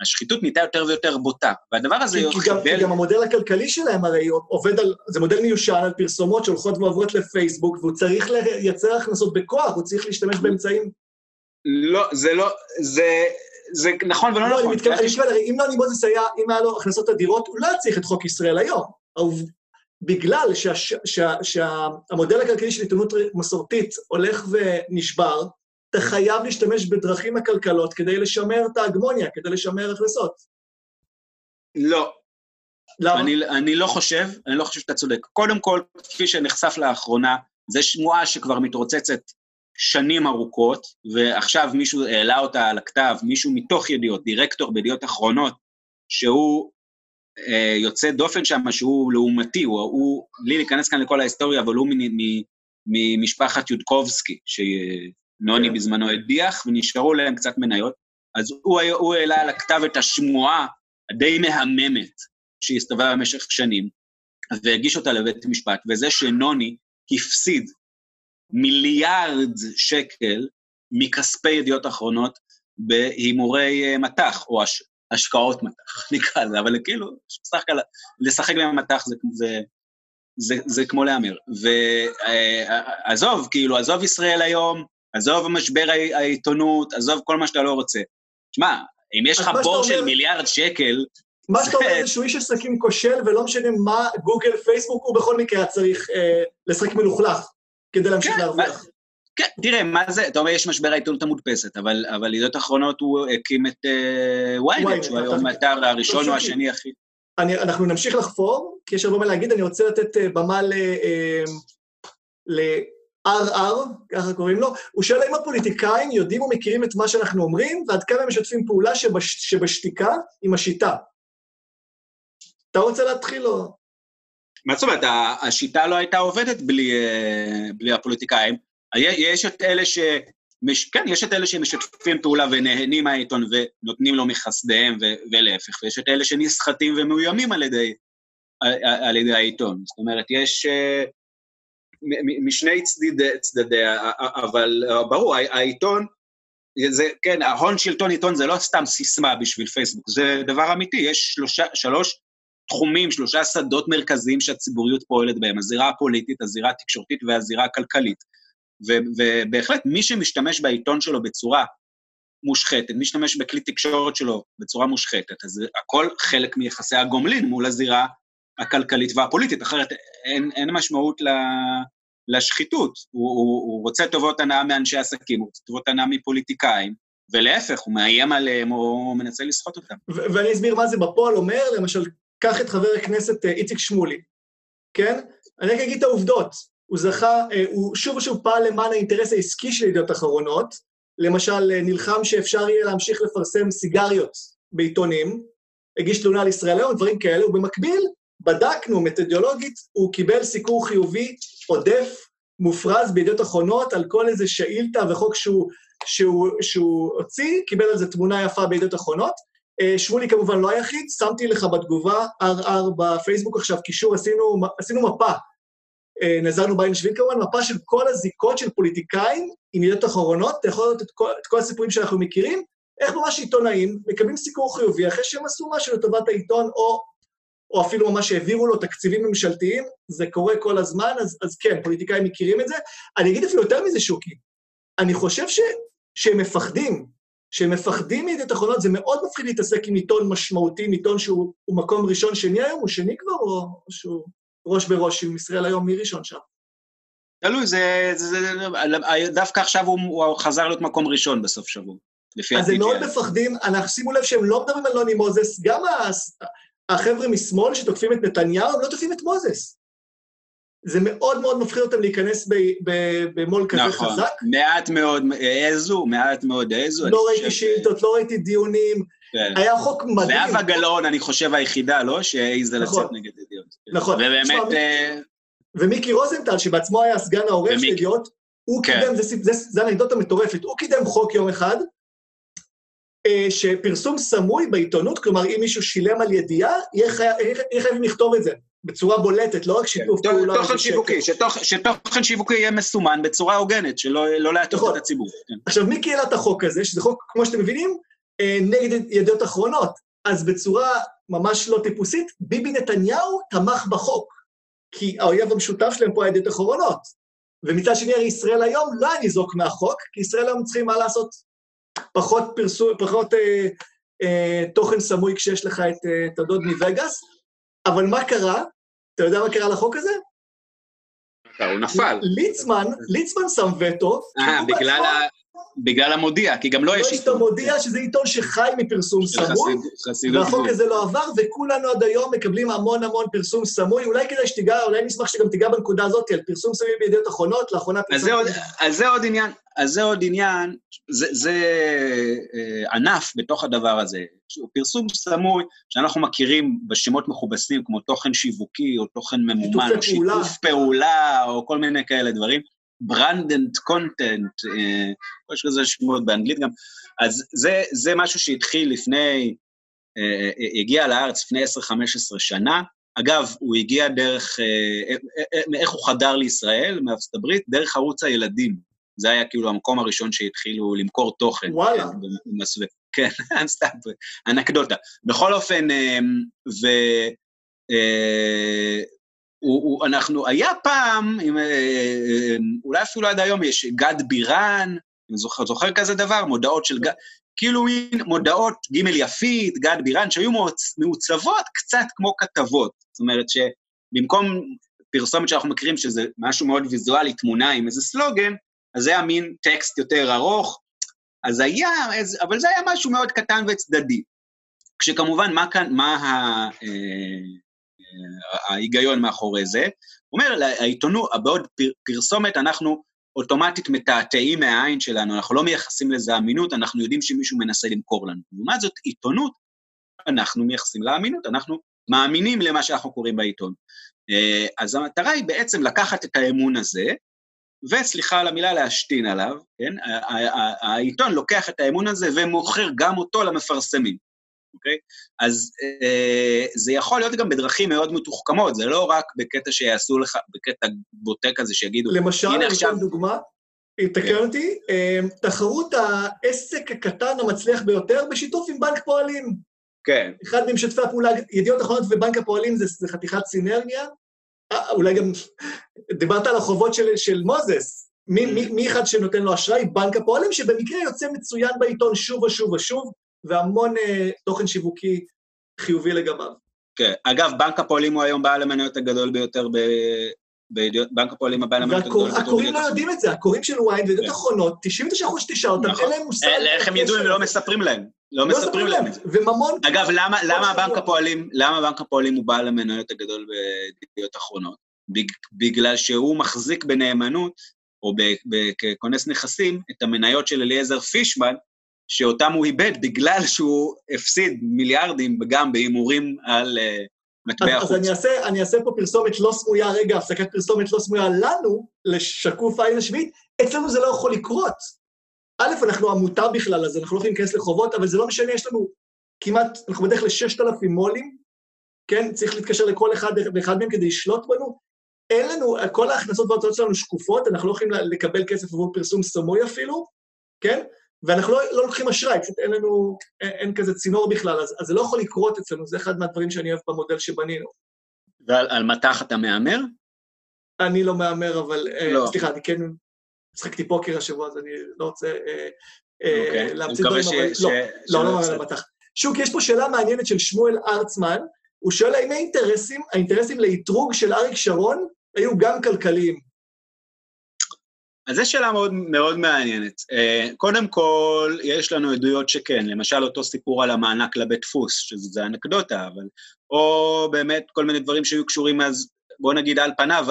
והשחיתות נהייתה יותר ויותר בוטה. והדבר הזה כי, קיבל... כי גם המודל הכלכלי שלהם הרי עובד על... זה מודל מיושן על פרסומות שהולכות ועוברות לפייסבוק, והוא צריך לייצר הכנסות בכוח, הוא צריך להשתמש באמצעים... לא, זה לא... זה... זה נכון ולא לא, נכון. אני מתכוון, אני מתכוון, אם נוני מוזס היה, אם היה לו הכנסות אדירות, הוא לא היה צריך את חוק ישראל היום. בגלל שהמודל הכלכלי של עיתונות מסורתית הולך ונשבר, אתה חייב להשתמש בדרכים עקלקלות כדי לשמר את ההגמוניה, כדי לשמר הכנסות. לא. למה? אני, אני לא חושב, אני לא חושב שאתה צודק. קודם כל, כפי שנחשף לאחרונה, זו שמועה שכבר מתרוצצת שנים ארוכות, ועכשיו מישהו העלה אותה על הכתב, מישהו מתוך ידיעות, דירקטור בידיעות אחרונות, שהוא אה, יוצא דופן שם, שהוא לעומתי, הוא, הוא, בלי להיכנס כאן לכל ההיסטוריה, אבל הוא ממשפחת יודקובסקי, נוני כן. בזמנו הדיח, ונשארו להם קצת מניות. אז הוא, הוא העלה על הכתב את השמועה הדי מהממת שהסתובבה במשך שנים, והגיש אותה לבית המשפט, וזה שנוני הפסיד מיליארד שקל מכספי ידיעות אחרונות בהימורי אה, מטח, או הש, השקעות מטח, נקרא לזה, אבל כאילו, לשחק, לשחק במטח זה, זה, זה, זה כמו להמר. ועזוב, אה, כאילו, עזוב ישראל היום, עזוב משבר העיתונות, עזוב כל מה שאתה לא רוצה. שמע, אם יש לך בור של מיליארד שקל... מה שאתה אומר זה שהוא איש עסקים כושל, ולא משנה מה גוגל, פייסבוק, הוא בכל מקרה צריך אה, לשחק מלוכלך כדי להמשיך כן, להרוויח. כן, תראה, מה זה, אתה אומר, יש משבר העיתונות המודפסת, אבל, אבל ידיעות אחרונות הוא הקים את וויינט, uh, שהוא היום האתר הראשון או השני הכי... אני, אנחנו נמשיך לחפור, כי יש הרבה מה להגיד, אני רוצה לתת uh, במה ל... Uh, ל RR, ככה קוראים לו, הוא שואל האם הפוליטיקאים יודעים ומכירים את מה שאנחנו אומרים, ועד כמה הם משתפים פעולה שבש, שבשתיקה עם השיטה. אתה רוצה להתחיל או... מה זאת אומרת, השיטה לא הייתה עובדת בלי, אה, בלי הפוליטיקאים. יש את אלה ש... מש... כן, יש את אלה שמשתפים פעולה ונהנים מהעיתון ונותנים לו מחסדיהם ו... ולהפך, ויש את אלה שנסחטים ומאוימים על ידי על ידי העיתון. זאת אומרת, יש אה, משני צדדי, צדדי, אבל ברור, העיתון, זה, כן, ההון שלטון עיתון זה לא סתם סיסמה בשביל פייסבוק, זה דבר אמיתי, יש שלושה, שלוש תחומים, שלושה שדות מרכזיים שהציבוריות פועלת בהם, הזירה הפוליטית, הזירה התקשורתית והזירה הכלכלית. ובהחלט, מי שמשתמש בעיתון שלו בצורה מושחתת, מי שמשתמש בכלי תקשורת שלו בצורה מושחתת, אז הכל חלק מיחסי הגומלין מול הזירה הכלכלית והפוליטית, אחרת אין, אין משמעות ל, לשחיתות. הוא, הוא, הוא רוצה טובות הנאה מאנשי עסקים, הוא רוצה טובות הנאה מפוליטיקאים, ולהפך, הוא מאיים עליהם או מנסה לסחוט אותם. ואני אסביר מה זה בפועל אומר, למשל, קח את חבר הכנסת אה, איציק שמולי, כן? אני רק אגיד את העובדות. הוא זכה, אה, הוא שוב ושוב פעל למען האינטרס העסקי של ידיעות אחרונות, למשל, אה, נלחם שאפשר יהיה להמשיך לפרסם סיגריות בעיתונים, הגיש תלונה על ישראל היום, דברים כאלה, ובמקביל, בדקנו מתודולוגית, הוא קיבל סיקור חיובי עודף, מופרז בידיעות אחרונות על כל איזה שאילתה וחוק שהוא, שהוא, שהוא הוציא, קיבל על זה תמונה יפה בידיעות אחרונות. אה, שמולי כמובן לא היחיד, שמתי לך בתגובה RR בפייסבוק עכשיו קישור, עשינו, עשינו מפה, אה, נעזרנו בעין שביעית כמובן, מפה של כל הזיקות של פוליטיקאים עם ידיעות אחרונות, אתה יכול לראות את את כל הסיפורים שאנחנו מכירים, איך ממש עיתונאים מקבלים סיקור חיובי אחרי שהם עשו משהו לטובת העיתון, או, או אפילו ממש העבירו לו תקציבים ממשלתיים, זה קורה כל הזמן, אז, אז כן, פוליטיקאים מכירים את זה. אני אגיד אפילו יותר מזה, שוקי, אני חושב ש, שהם מפחדים, שהם מפחדים מידיעות אחרונות, זה מאוד מפחיד להתעסק עם עיתון משמעותי, עם עיתון שהוא מקום ראשון, שני היום, הוא שני כבר, או, או שהוא ראש בראש עם ישראל היום, מי ראשון שם? תלוי, זה, זה, זה, דווקא עכשיו הוא, הוא חזר להיות מקום ראשון בסוף שבוע, לפי אז הם מאוד מפחדים, אנחנו שימו לב שהם לא מדברים על נוני מוזס, גם החבר'ה משמאל שתוקפים את נתניהו, הם לא תוקפים את מוזס. זה מאוד מאוד מפחיד אותם להיכנס במו"ל כזה נכון, חזק. נכון, מעט מאוד העזו, מעט מאוד העזו. לא ראיתי שאילתות, לא ראיתי דיונים. כן. היה חוק מדהים. זהבה גלאון, אני חושב, היחידה, לא? שהעיזה נכון. לצאת נגד ידיעות. נכון. ובאמת... אה, ומיקי רוזנטל, שבעצמו היה סגן העורך של ידיעות, הוא כן. קידם, זו אנקדוטה מטורפת, הוא קידם חוק יום אחד, שפרסום סמוי בעיתונות, כלומר, אם מישהו שילם על ידיעה, יהיה חייבים לכתוב את זה. בצורה בולטת, לא רק שיתוף כן, פעולה. תוכן שיווקי, שתוכן שיווקי יהיה מסומן בצורה הוגנת, שלא לא להטות נכון. את הציבור. כן. עכשיו, מי קהילה את החוק הזה, שזה חוק, כמו שאתם מבינים, אה, נגד ידיעות אחרונות. אז בצורה ממש לא טיפוסית, ביבי נתניהו תמך בחוק, כי האויב המשותף שלהם פה היה ידיעות אחרונות. ומצד שני, הרי ישראל היום לא היה ניזוק מהחוק, כי ישראל היום צריכים מה לעשות? פחות פרסום, פחות אה, אה, תוכן סמוי כשיש לך את, אה, את הדוד מווגאס, אבל מה קרה? אתה יודע מה קרה לחוק הזה? הוא נפל. ליצמן, ליצמן שם וטו. אה, בגלל ה... בגלל המודיע, כי גם לו לא יש עיתון. יש את המודיע, שזה עיתון שחי מפרסום סמוי, והחוק הזה לא עבר, וכולנו עד היום מקבלים המון המון פרסום סמוי. אולי כדאי שתיגע, אולי נשמח שגם תיגע בנקודה הזאת, על פרסום סמוי בידיעות אחרונות, לאחרונה פרסום... אז זה עוד עניין, אז זה עוד עניין, זה, זה אה, ענף בתוך הדבר הזה. פרסום סמוי, שאנחנו מכירים בשמות מכובסים, כמו תוכן שיווקי, או תוכן ממומן, או שיתוף פעולה, או כל מיני כאלה דברים. ברנדנט קונטנט, יש כזה שמות באנגלית גם, אז זה, זה משהו שהתחיל לפני, אה, אה, הגיע לארץ לפני 10-15 שנה. אגב, הוא הגיע דרך, אה, איך הוא חדר לישראל, מארצות הברית? דרך ערוץ הילדים. זה היה כאילו המקום הראשון שהתחילו למכור תוכן. וואלה. כן, סתם, אנקדוטה. בכל אופן, ו... הוא, הוא, אנחנו, היה פעם, עם, אה, אה, אולי אפילו עד היום יש גד בירן, אני זוכר, זוכר כזה דבר, מודעות של גד, כאילו מין מודעות ג' יפית, גד בירן, שהיו מעוצבות קצת כמו כתבות. זאת אומרת שבמקום פרסומת שאנחנו מכירים, שזה משהו מאוד ויזואלי, תמונה עם איזה סלוגן, אז זה היה מין טקסט יותר ארוך, אז היה, אבל זה היה משהו מאוד קטן וצדדי. כשכמובן, מה כאן, מה ה... ההיגיון מאחורי זה. הוא אומר, העיתונות, בעוד פרסומת אנחנו אוטומטית מתעתעים מהעין שלנו, אנחנו לא מייחסים לזה אמינות, אנחנו יודעים שמישהו מנסה למכור לנו. לעומת זאת, עיתונות, אנחנו מייחסים לה אמינות, אנחנו מאמינים למה שאנחנו קוראים בעיתון. אה, אז המטרה היא בעצם לקחת את האמון הזה, וסליחה על המילה, להשתין עליו, כן? העיתון לוקח את האמון הזה ומוכר גם אותו למפרסמים. אוקיי? אז אה, זה יכול להיות גם בדרכים מאוד מתוחכמות, זה לא רק בקטע שיעשו לך, בקטע בוטה כזה שיגידו, למשל, הנה עכשיו... אתן דוגמה, תקן אותי, אה, תחרות העסק הקטן המצליח ביותר בשיתוף עם בנק פועלים. כן. אחד ממשתפי הפעולה, ידיעות אחרונות ובנק הפועלים זה, זה חתיכת סינרגיה. אה, אולי גם, דיברת על החובות של, של מוזס. מי, מי, מי אחד שנותן לו אשראי? בנק הפועלים, שבמקרה יוצא מצוין בעיתון שוב ושוב ושוב, והמון אה, תוכן שיווקי חיובי לגביו. כן. אגב, בנק הפועלים הוא היום בעל המניות הגדול ביותר ב... בידיעות, בנק הפועלים הבעל המניות הגדול ביותר. והקוראים לא יודעים את זה, הקוראים של וואין וידיעות כן. אחרונות, 99% שתשאל אותם. אין להם מושג. אה, איך הם ידעו אם לא מספרים להם? לא מספרים להם את זה. וממון... אגב, למה. בנק הפועלים, למה בנק הפועלים הוא בעל המניות הגדול בידיעות אחרונות? בג- בגלל שהוא מחזיק בנאמנות, או ככונס נכסים, את המניות של אליעזר פישמן, שאותם הוא איבד בגלל שהוא הפסיד מיליארדים גם בהימורים על uh, מטבע אז, חוץ. אז אני, אעשה, אני אעשה פה פרסומת לא סמויה, רגע, הפסקת פרסומת לא סמויה לנו, לשקוף העין השביעית, אצלנו זה לא יכול לקרות. א', אנחנו עמותה בכלל, אז אנחנו לא יכולים להיכנס לחובות, אבל זה לא משנה, יש לנו כמעט, אנחנו בדרך ל-6,000 מו"לים, כן? צריך להתקשר לכל אחד ואחד מהם כדי לשלוט בנו. אין לנו, כל ההכנסות וההוצאות שלנו שקופות, אנחנו לא יכולים לקבל כסף עבור פרסום סמוי אפילו, כן? ואנחנו לא, לא לוקחים אשראי, פשוט אין לנו, אין, אין כזה צינור בכלל, אז, אז זה לא יכול לקרות אצלנו, זה אחד מהדברים שאני אוהב במודל שבנינו. ועל על מטח אתה מהמר? אני לא מהמר, אבל... אה, לא. סליחה, אני כן משחקתי פוקר השבוע, אז אני לא רוצה אה, אוקיי. להמציא דברים, ש- אבל לא, ש- לא, לא יפסיד. מהמר מטח. שוק, יש פה שאלה מעניינת של שמואל ארצמן, הוא שואל האם האינטרסים, האינטרסים לאתרוג של אריק שרון היו גם כלכליים. אז זו שאלה מאוד, מאוד מעניינת. אה, קודם כל, יש לנו עדויות שכן, למשל אותו סיפור על המענק לבית דפוס, שזה אנקדוטה, אבל... או באמת כל מיני דברים שהיו קשורים אז, בוא נגיד על פניו,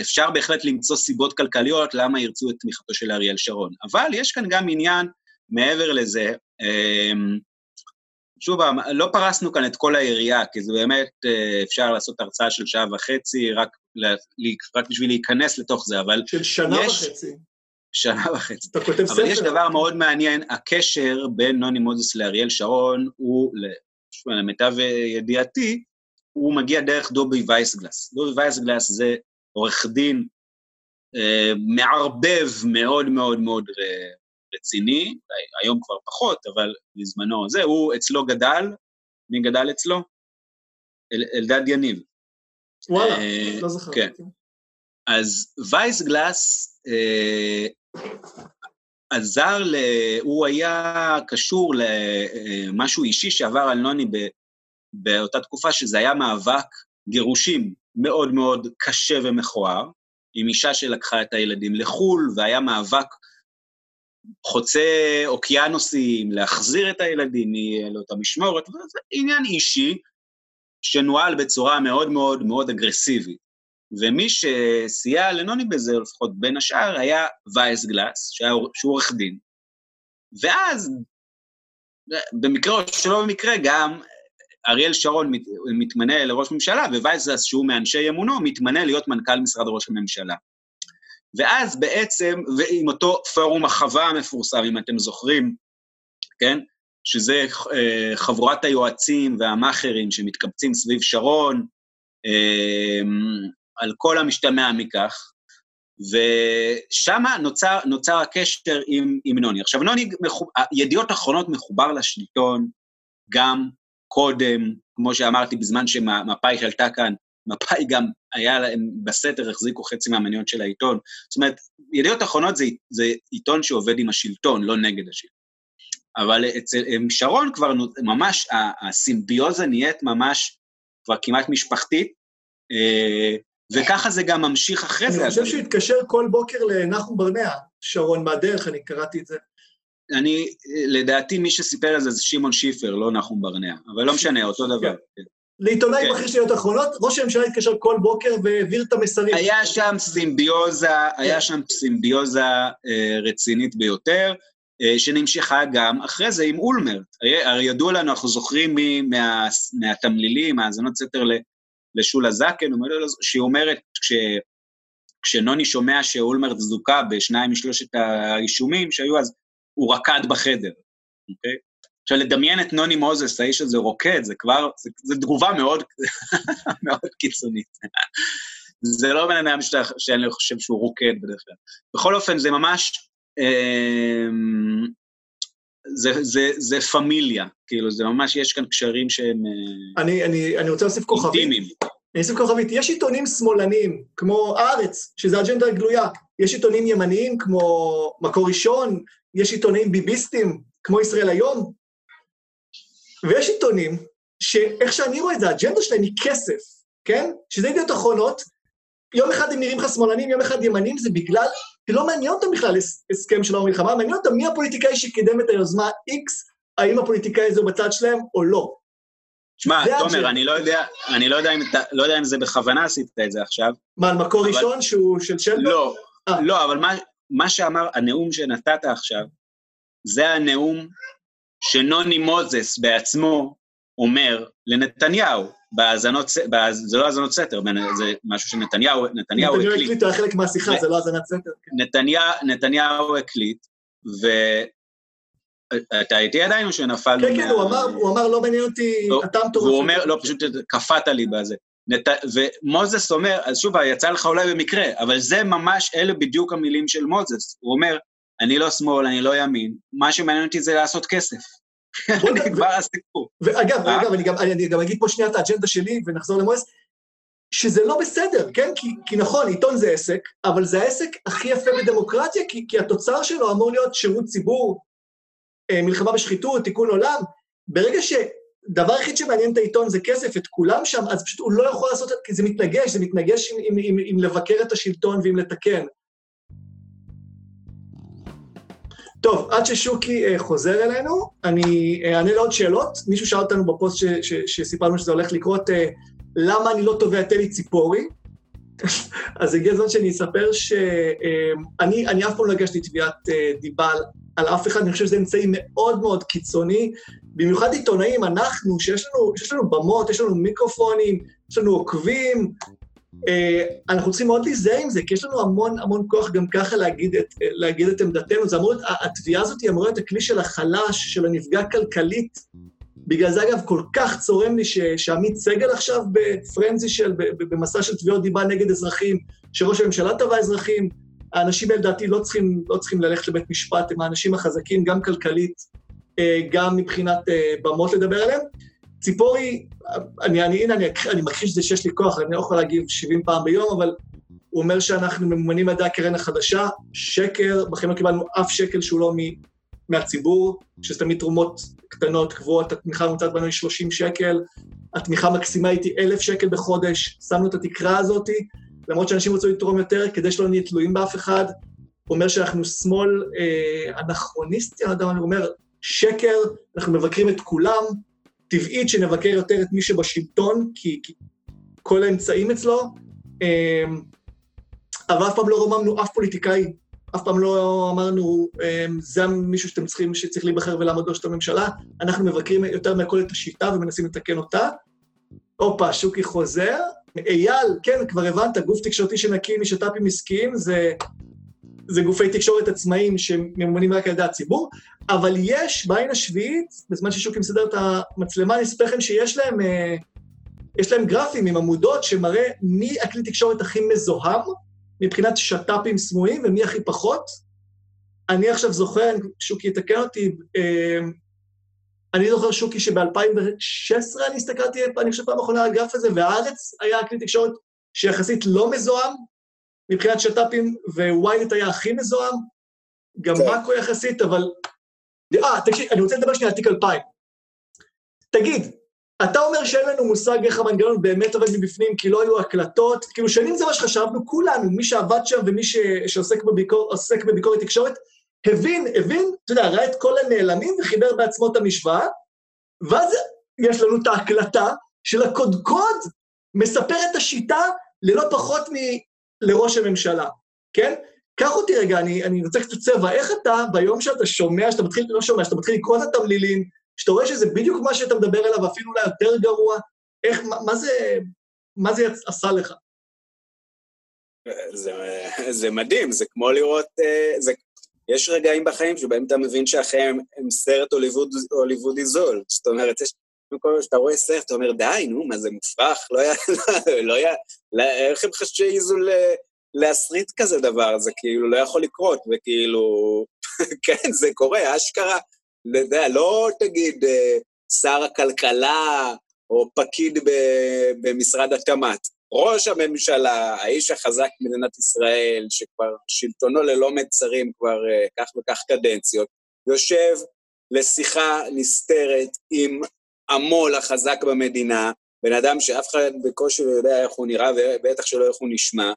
אפשר בהחלט למצוא סיבות כלכליות למה ירצו את תמיכתו של אריאל שרון. אבל יש כאן גם עניין, מעבר לזה, אמ, שוב, לא פרסנו כאן את כל היריעה, כי זה באמת, אה, אפשר לעשות הרצאה של שעה וחצי, רק, רק בשביל להיכנס לתוך זה, אבל של שנה יש- וחצי. שנה וחצי. אתה כותב ספר. אבל יש דבר מאוד מעניין, הקשר בין נוני מוזס לאריאל שרון הוא, למיטב ידיעתי, הוא מגיע דרך דובי וייסגלס. דובי וייסגלס זה עורך דין אה, מערבב מאוד מאוד מאוד ר- רציני, היום כבר פחות, אבל בזמנו זה, הוא אצלו גדל, מי גדל אצלו? אל, אלדד יניב. וואלה, אה, לא זכרתי. כן. אז וייסגלס אה, עזר, ל... הוא היה קשור למשהו אישי שעבר על נוני ב... באותה תקופה, שזה היה מאבק גירושים מאוד מאוד קשה ומכוער, עם אישה שלקחה את הילדים לחו"ל, והיה מאבק חוצה אוקיינוסים, להחזיר את הילדים לאותה משמורת, וזה עניין אישי שנוהל בצורה מאוד מאוד מאוד אגרסיבית. ומי שסייע לנוני בזה, לפחות בין השאר, היה וייס שהיה, שהוא עורך דין. ואז, במקרה או שלא במקרה, גם אריאל שרון מת, מתמנה לראש ממשלה, ווייס גלס, שהוא מאנשי אמונו, מתמנה להיות מנכ"ל משרד ראש הממשלה. ואז בעצם, ועם אותו פורום החווה המפורסם, אם אתם זוכרים, כן? שזה אה, חבורת היועצים והמאכערים שמתקבצים סביב שרון, אה, על כל המשתמע מכך, ושם נוצר, נוצר הקשר עם, עם נוני. עכשיו, נוני, ידיעות אחרונות מחובר לשלטון גם קודם, כמו שאמרתי, בזמן שמפא"י שלטה כאן, מפא"י גם היה להם, בסתר החזיקו חצי מהמניות של העיתון. זאת אומרת, ידיעות אחרונות זה, זה עיתון שעובד עם השלטון, לא נגד השלטון. אבל אצל שרון כבר ממש, הסימביוזה נהיית ממש כבר כמעט משפחתית, וככה זה גם ממשיך אחרי זה. אני חושב שהוא התקשר כל בוקר לנחום ברנע, שרון מהדרך, אני קראתי את זה. אני, לדעתי, מי שסיפר את זה זה שמעון שיפר, לא נחום ברנע, אבל לא משנה, אותו דבר. לעיתונאי בכיר של ידיעות אחרונות, ראש הממשלה התקשר כל בוקר והעביר את המסרים. היה שם סימביוזה, היה שם סימביוזה רצינית ביותר, שנמשכה גם אחרי זה עם אולמרט. הרי ידוע לנו, אנחנו זוכרים מהתמלילים, מהאזנות סתר לשולה זקן, שהיא אומרת, כש, כשנוני שומע שאולמרט זוכה בשניים משלושת האישומים שהיו אז, הוא רקד בחדר, אוקיי? עכשיו, לדמיין את נוני מוזס, האיש הזה רוקד, זה כבר, זו תגובה מאוד, מאוד קיצונית. זה לא בן אדם שאני חושב שהוא רוקד בדרך כלל. בכל אופן, זה ממש, אה, זה, זה, זה פמיליה, כאילו, זה ממש, יש כאן קשרים שהם... אה, אני, אני, אני רוצה להוסיף כוכבית. אינטימיים. אני אוסיף כוכבית. יש עיתונים שמאלניים, כמו הארץ, שזה אג'נדה גלויה. יש עיתונים ימניים, כמו מקור ראשון, יש עיתונים ביביסטים, כמו ישראל היום, ויש עיתונים שאיך שאני רואה את זה, האג'נדה שלהם היא כסף, כן? שזה ידיעות אחרונות, יום אחד הם נראים לך שמאלנים, יום אחד ימנים, זה בגלל, כי לא מעניין אותם בכלל הסכם שלום ומלחמה, מעניין אותם מי הפוליטיקאי שקידם את היוזמה X, האם הפוליטיקאי הזה הוא בצד שלהם או לא. שמע, תומר, אני לא יודע, אני לא יודע, אם, לא יודע אם זה בכוונה עשית את זה עכשיו. מה, על מקור אבל... ראשון שהוא של שלדון? לא, 아. אה. לא, אבל מה, מה שאמר, הנאום שנתת עכשיו, זה הנאום שנוני מוזס בעצמו אומר לנתניהו, בהאזנות, זה לא האזנות סתר, זה משהו שנתניהו, נתניהו הקליט. נתניהו הקליט, היה חלק מהשיחה, זה לא האזנת סתר. כן. נתניהו הקליט, ואתה איתי עדיין או שנפל? כן, כן, הוא אמר, לא מעניין אותי, לא, אתה מטורף. הוא אומר, לא, פשוט קפאת לי בזה. ומוזס אומר, אז שוב, יצא לך אולי במקרה, אבל זה ממש, אלה בדיוק המילים של מוזס. הוא אומר, אני לא שמאל, אני לא ימין, מה שמעניין אותי זה לעשות כסף. כבר הסיפור. ואגב, אה? אגב, אני גם, אני גם אגיד פה שנייה את האג'נדה שלי, ונחזור למואס, שזה לא בסדר, כן? כי, כי נכון, עיתון זה עסק, אבל זה העסק הכי יפה בדמוקרטיה, כי, כי התוצר שלו אמור להיות שירות ציבור, אה, מלחמה בשחיתות, תיקון עולם. ברגע שדבר היחיד שמעניין את העיתון זה כסף, את כולם שם, אז פשוט הוא לא יכול לעשות את זה, כי זה מתנגש, זה מתנגש עם, עם, עם, עם לבקר את השלטון ועם לתקן. טוב, עד ששוקי אה, חוזר אלינו, אני אה, אענה לעוד שאלות. מישהו שאל אותנו בפוסט ש, ש, שסיפרנו שזה הולך לקרות, אה, למה אני לא תובע את אלי ציפורי? אז הגיע הזמן שאני אספר שאני אני אף פעם לא הגשתי תביעת דיבה על, אף אחד, אני חושב שזה אמצעי מאוד מאוד קיצוני, במיוחד עיתונאים, אנחנו, שיש לנו, שיש לנו במות, יש לנו מיקרופונים, יש לנו עוקבים, אנחנו צריכים מאוד להיזהר עם זה, כי יש לנו המון המון כוח גם ככה להגיד את, להגיד את עמדתנו. זה אמור להיות, התביעה הזאת היא אמורה להיות הכלי של החלש, של הנפגע כלכלית. בגלל זה, אגב, כל כך צורם לי שעמית סגל עכשיו בפרנזי של, במסע של תביעות דיבה נגד אזרחים, שראש הממשלה תבע אזרחים. האנשים האלה, לדעתי, לא צריכים, לא צריכים ללכת לבית משפט, הם האנשים החזקים, גם כלכלית, אה, גם מבחינת אה, במות לדבר עליהם. ציפורי, אני, אני, הנה, אני, אני מכחיש את זה שיש לי כוח, אני לא יכול להגיב 70 פעם ביום, אבל הוא אומר שאנחנו ממומנים על ידי הקרן החדשה, שקר, בכם לא קיבלנו אף שקל שהוא לא מ, מהציבור, שזה תמיד תרומות קטנות, קבועות, התמיכה הממוצעת בנו היא 30 שקל, התמיכה המקסימה הייתי 1,000 שקל בחודש, שמנו את התקרה הזאת, למרות שאנשים רצו לתרום יותר, כדי שלא נהיה תלויים באף אחד. הוא אומר שאנחנו שמאל אה, אנכרוניסטי, אני לא יודע מה אני אומר, שקר, אנחנו מבקרים את כולם, טבעית שנבקר יותר את מי שבשלטון, כי, כי כל האמצעים אצלו, אמ, אבל אף פעם לא רוממנו אף פוליטיקאי, אף פעם לא אמרנו, אמ, זה מישהו שאתם צריכים, שצריך להיבחר ולעמוד בראשות הממשלה, אנחנו מבקרים יותר מהכל את השיטה ומנסים לתקן אותה. הופה, שוקי חוזר. אייל, כן, כבר הבנת, גוף תקשורתי שנקי משת"פים עסקיים זה זה גופי תקשורת עצמאיים שממומנים רק על ידי הציבור, אבל יש בעין השביעית, בזמן ששוקי מסדר את המצלמה, אני אספר לכם שיש להם, אה, יש להם גרפים עם עמודות שמראה מי הכלי תקשורת הכי מזוהם מבחינת שת"פים סמויים ומי הכי פחות. אני עכשיו זוכר, שוקי יתקן אותי, אה, אני זוכר שוקי שב-2016 אני הסתכלתי, אני חושב פעם אחרונה על הגרף הזה, והארץ היה הכלי תקשורת שיחסית לא מזוהם, מבחינת שת"פים, וויינט היה הכי מזוהם, גם כן. מאקו יחסית, אבל... אה, תקשיב, אני רוצה לדבר שנייה על תיק 2000. תגיד, אתה אומר שאין לנו מושג איך המנגנון באמת עובד מבפנים, כי לא היו הקלטות, כאילו שנים זה מה שחשבנו, כולנו, מי שעבד שם ומי ש... שעוסק בביקור... בביקורת תקשורת, הבין, הבין, אתה יודע, ראה את כל הנעלמים וחיבר בעצמו את המשוואה, ואז יש לנו את ההקלטה של הקודקוד מספר את השיטה ללא פחות לראש הממשלה, כן? קח אותי רגע, אני, אני רוצה קצת צבע, איך אתה, ביום שאתה שומע, שאתה מתחיל, לא שומע, שאתה מתחיל לקרוא את התמלילים, שאתה רואה שזה בדיוק מה שאתה מדבר עליו, אפילו אולי יותר גרוע, איך, מה, מה זה, מה זה עשה לך? זה, זה מדהים, זה כמו לראות, אה, זה, יש רגעים בחיים שבהם אתה מבין שהחיים הם סרט הוליווד, הוליוודי זול. זאת אומרת, יש... כל פעם שאתה רואה סרט, אתה אומר, די, נו, מה זה מופרך? לא היה... לא היה... לא, איך הם חשבו שהעיזו להסריט כזה דבר? זה כאילו לא יכול לקרות, וכאילו... כן, זה קורה, אשכרה. לא יודע, לא תגיד אה, שר הכלכלה או פקיד במשרד התמ"ת. ראש הממשלה, האיש החזק במדינת ישראל, שכבר שלטונו ללא מצרים כבר uh, כך וכך קדנציות, יושב לשיחה נסתרת עם המו"ל החזק במדינה, בן אדם שאף אחד בקושי לא יודע איך הוא נראה ובטח שלא איך הוא נשמע,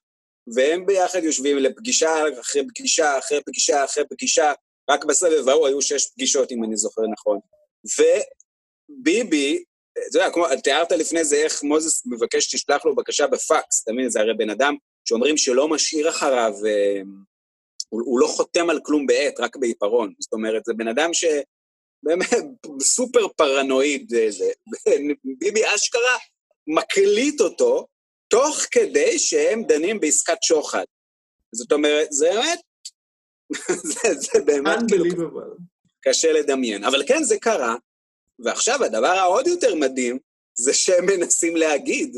והם ביחד יושבים לפגישה אחרי פגישה אחרי פגישה אחרי פגישה, רק בסבב ההוא היו שש פגישות, אם אני זוכר נכון. וביבי אתה יודע, כמו, תיארת לפני זה איך מוזס מבקש שתשלח לו בקשה בפקס, אתה מבין? זה הרי בן אדם שאומרים שלא משאיר אחריו, אה, הוא, הוא לא חותם על כלום בעט, רק בעיפרון. זאת אומרת, זה בן אדם שבאמת סופר פרנואיד, זה, זה. ביבי אשכרה מקליט אותו תוך כדי שהם דנים בעסקת שוחד. זאת אומרת, זה באמת, זה, זה באמת כאילו קשה לדמיין. אבל כן, זה קרה, ועכשיו, הדבר העוד יותר מדהים, זה שהם מנסים להגיד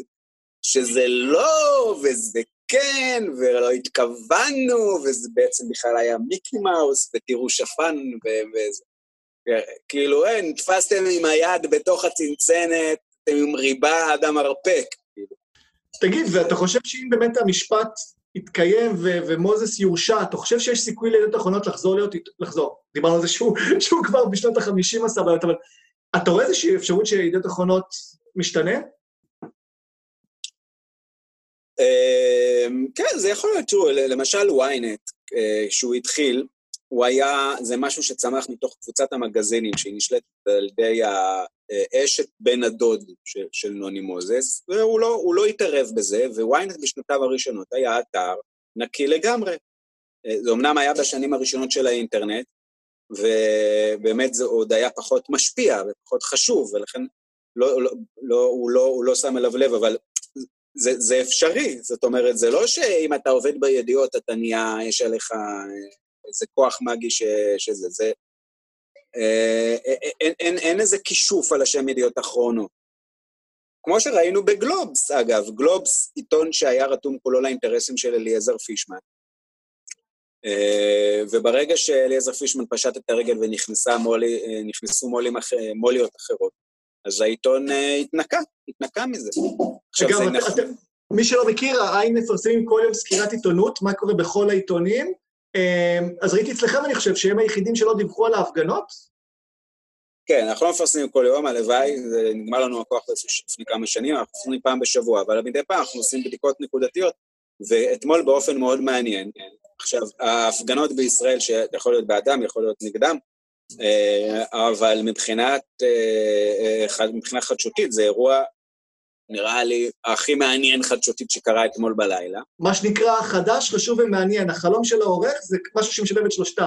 שזה לא, וזה כן, ולא התכוונו, וזה בעצם בכלל היה מיקי מאוס, ותראו שפן, וזה. כאילו, אין, נתפסתם עם היד בתוך הצנצנת, אתם עם ריבה עד המרפק. תגיד, ואתה חושב שאם באמת המשפט יתקיים ו- ומוזס יורשע, אתה חושב שיש סיכוי לידיעות אחרונות לחזור להיות, לחזור? דיברנו על זה שהוא, שהוא כבר בשנות ה-50 עשה בעיות, אבל אתה רואה איזושהי אפשרות שידיעות אחרונות משתנה? אמ, כן, זה יכול להיות, תראו, למשל ynet, אה, שהוא התחיל, הוא היה, זה משהו שצמח מתוך קבוצת המגזינים, שהיא נשלטת על ידי האשת בן הדוד של, של נוני מוזס, והוא לא, לא התערב בזה, וויינט בשנותיו הראשונות היה אתר נקי לגמרי. אה, זה אמנם היה בשנים הראשונות של האינטרנט, ובאמת זה עוד היה פחות משפיע ופחות חשוב, ולכן לא, לא, לא, הוא, לא, הוא לא שם אליו לב, אבל זה, זה אפשרי. זאת אומרת, זה לא שאם אתה עובד בידיעות אתה נהיה, יש עליך איזה כוח מגי ש, שזה, זה... אה, אין, אין, אין איזה כישוף על השם ידיעות אחרונות. כמו שראינו בגלובס, אגב, גלובס, עיתון שהיה רתום כולו לאינטרסים של אליעזר פישמן, אה, וברגע שאליעזר פישמן פשט את הרגל ונכנסו מולי, אה, מוליות אחרות, אז העיתון אה, התנקה, התנקה מזה. עכשיו, זה נכון. מי שלא מכיר, העין מפרסמים כל יום סקירת עיתונות, מה קורה בכל העיתונים. אז ראיתי אצלכם, אני חושב, שהם היחידים שלא דיווחו על ההפגנות? כן, אנחנו לא מפרסמים כל יום, הלוואי, זה נגמר לנו הכוח לפני כמה שנים, אנחנו מפרסמים פעם בשבוע, אבל מדי פעם אנחנו עושים בדיקות נקודתיות, ואתמול באופן מאוד מעניין, עכשיו, ההפגנות בישראל, שיכול להיות באדם, יכול להיות נגדם, אה, אבל מבחינת, אה, אה, מבחינה חדשותית זה אירוע, נראה לי, הכי מעניין חדשותית שקרה אתמול בלילה. מה שנקרא חדש, חשוב ומעניין. החלום של העורך זה משהו שמשלב את שלושתם.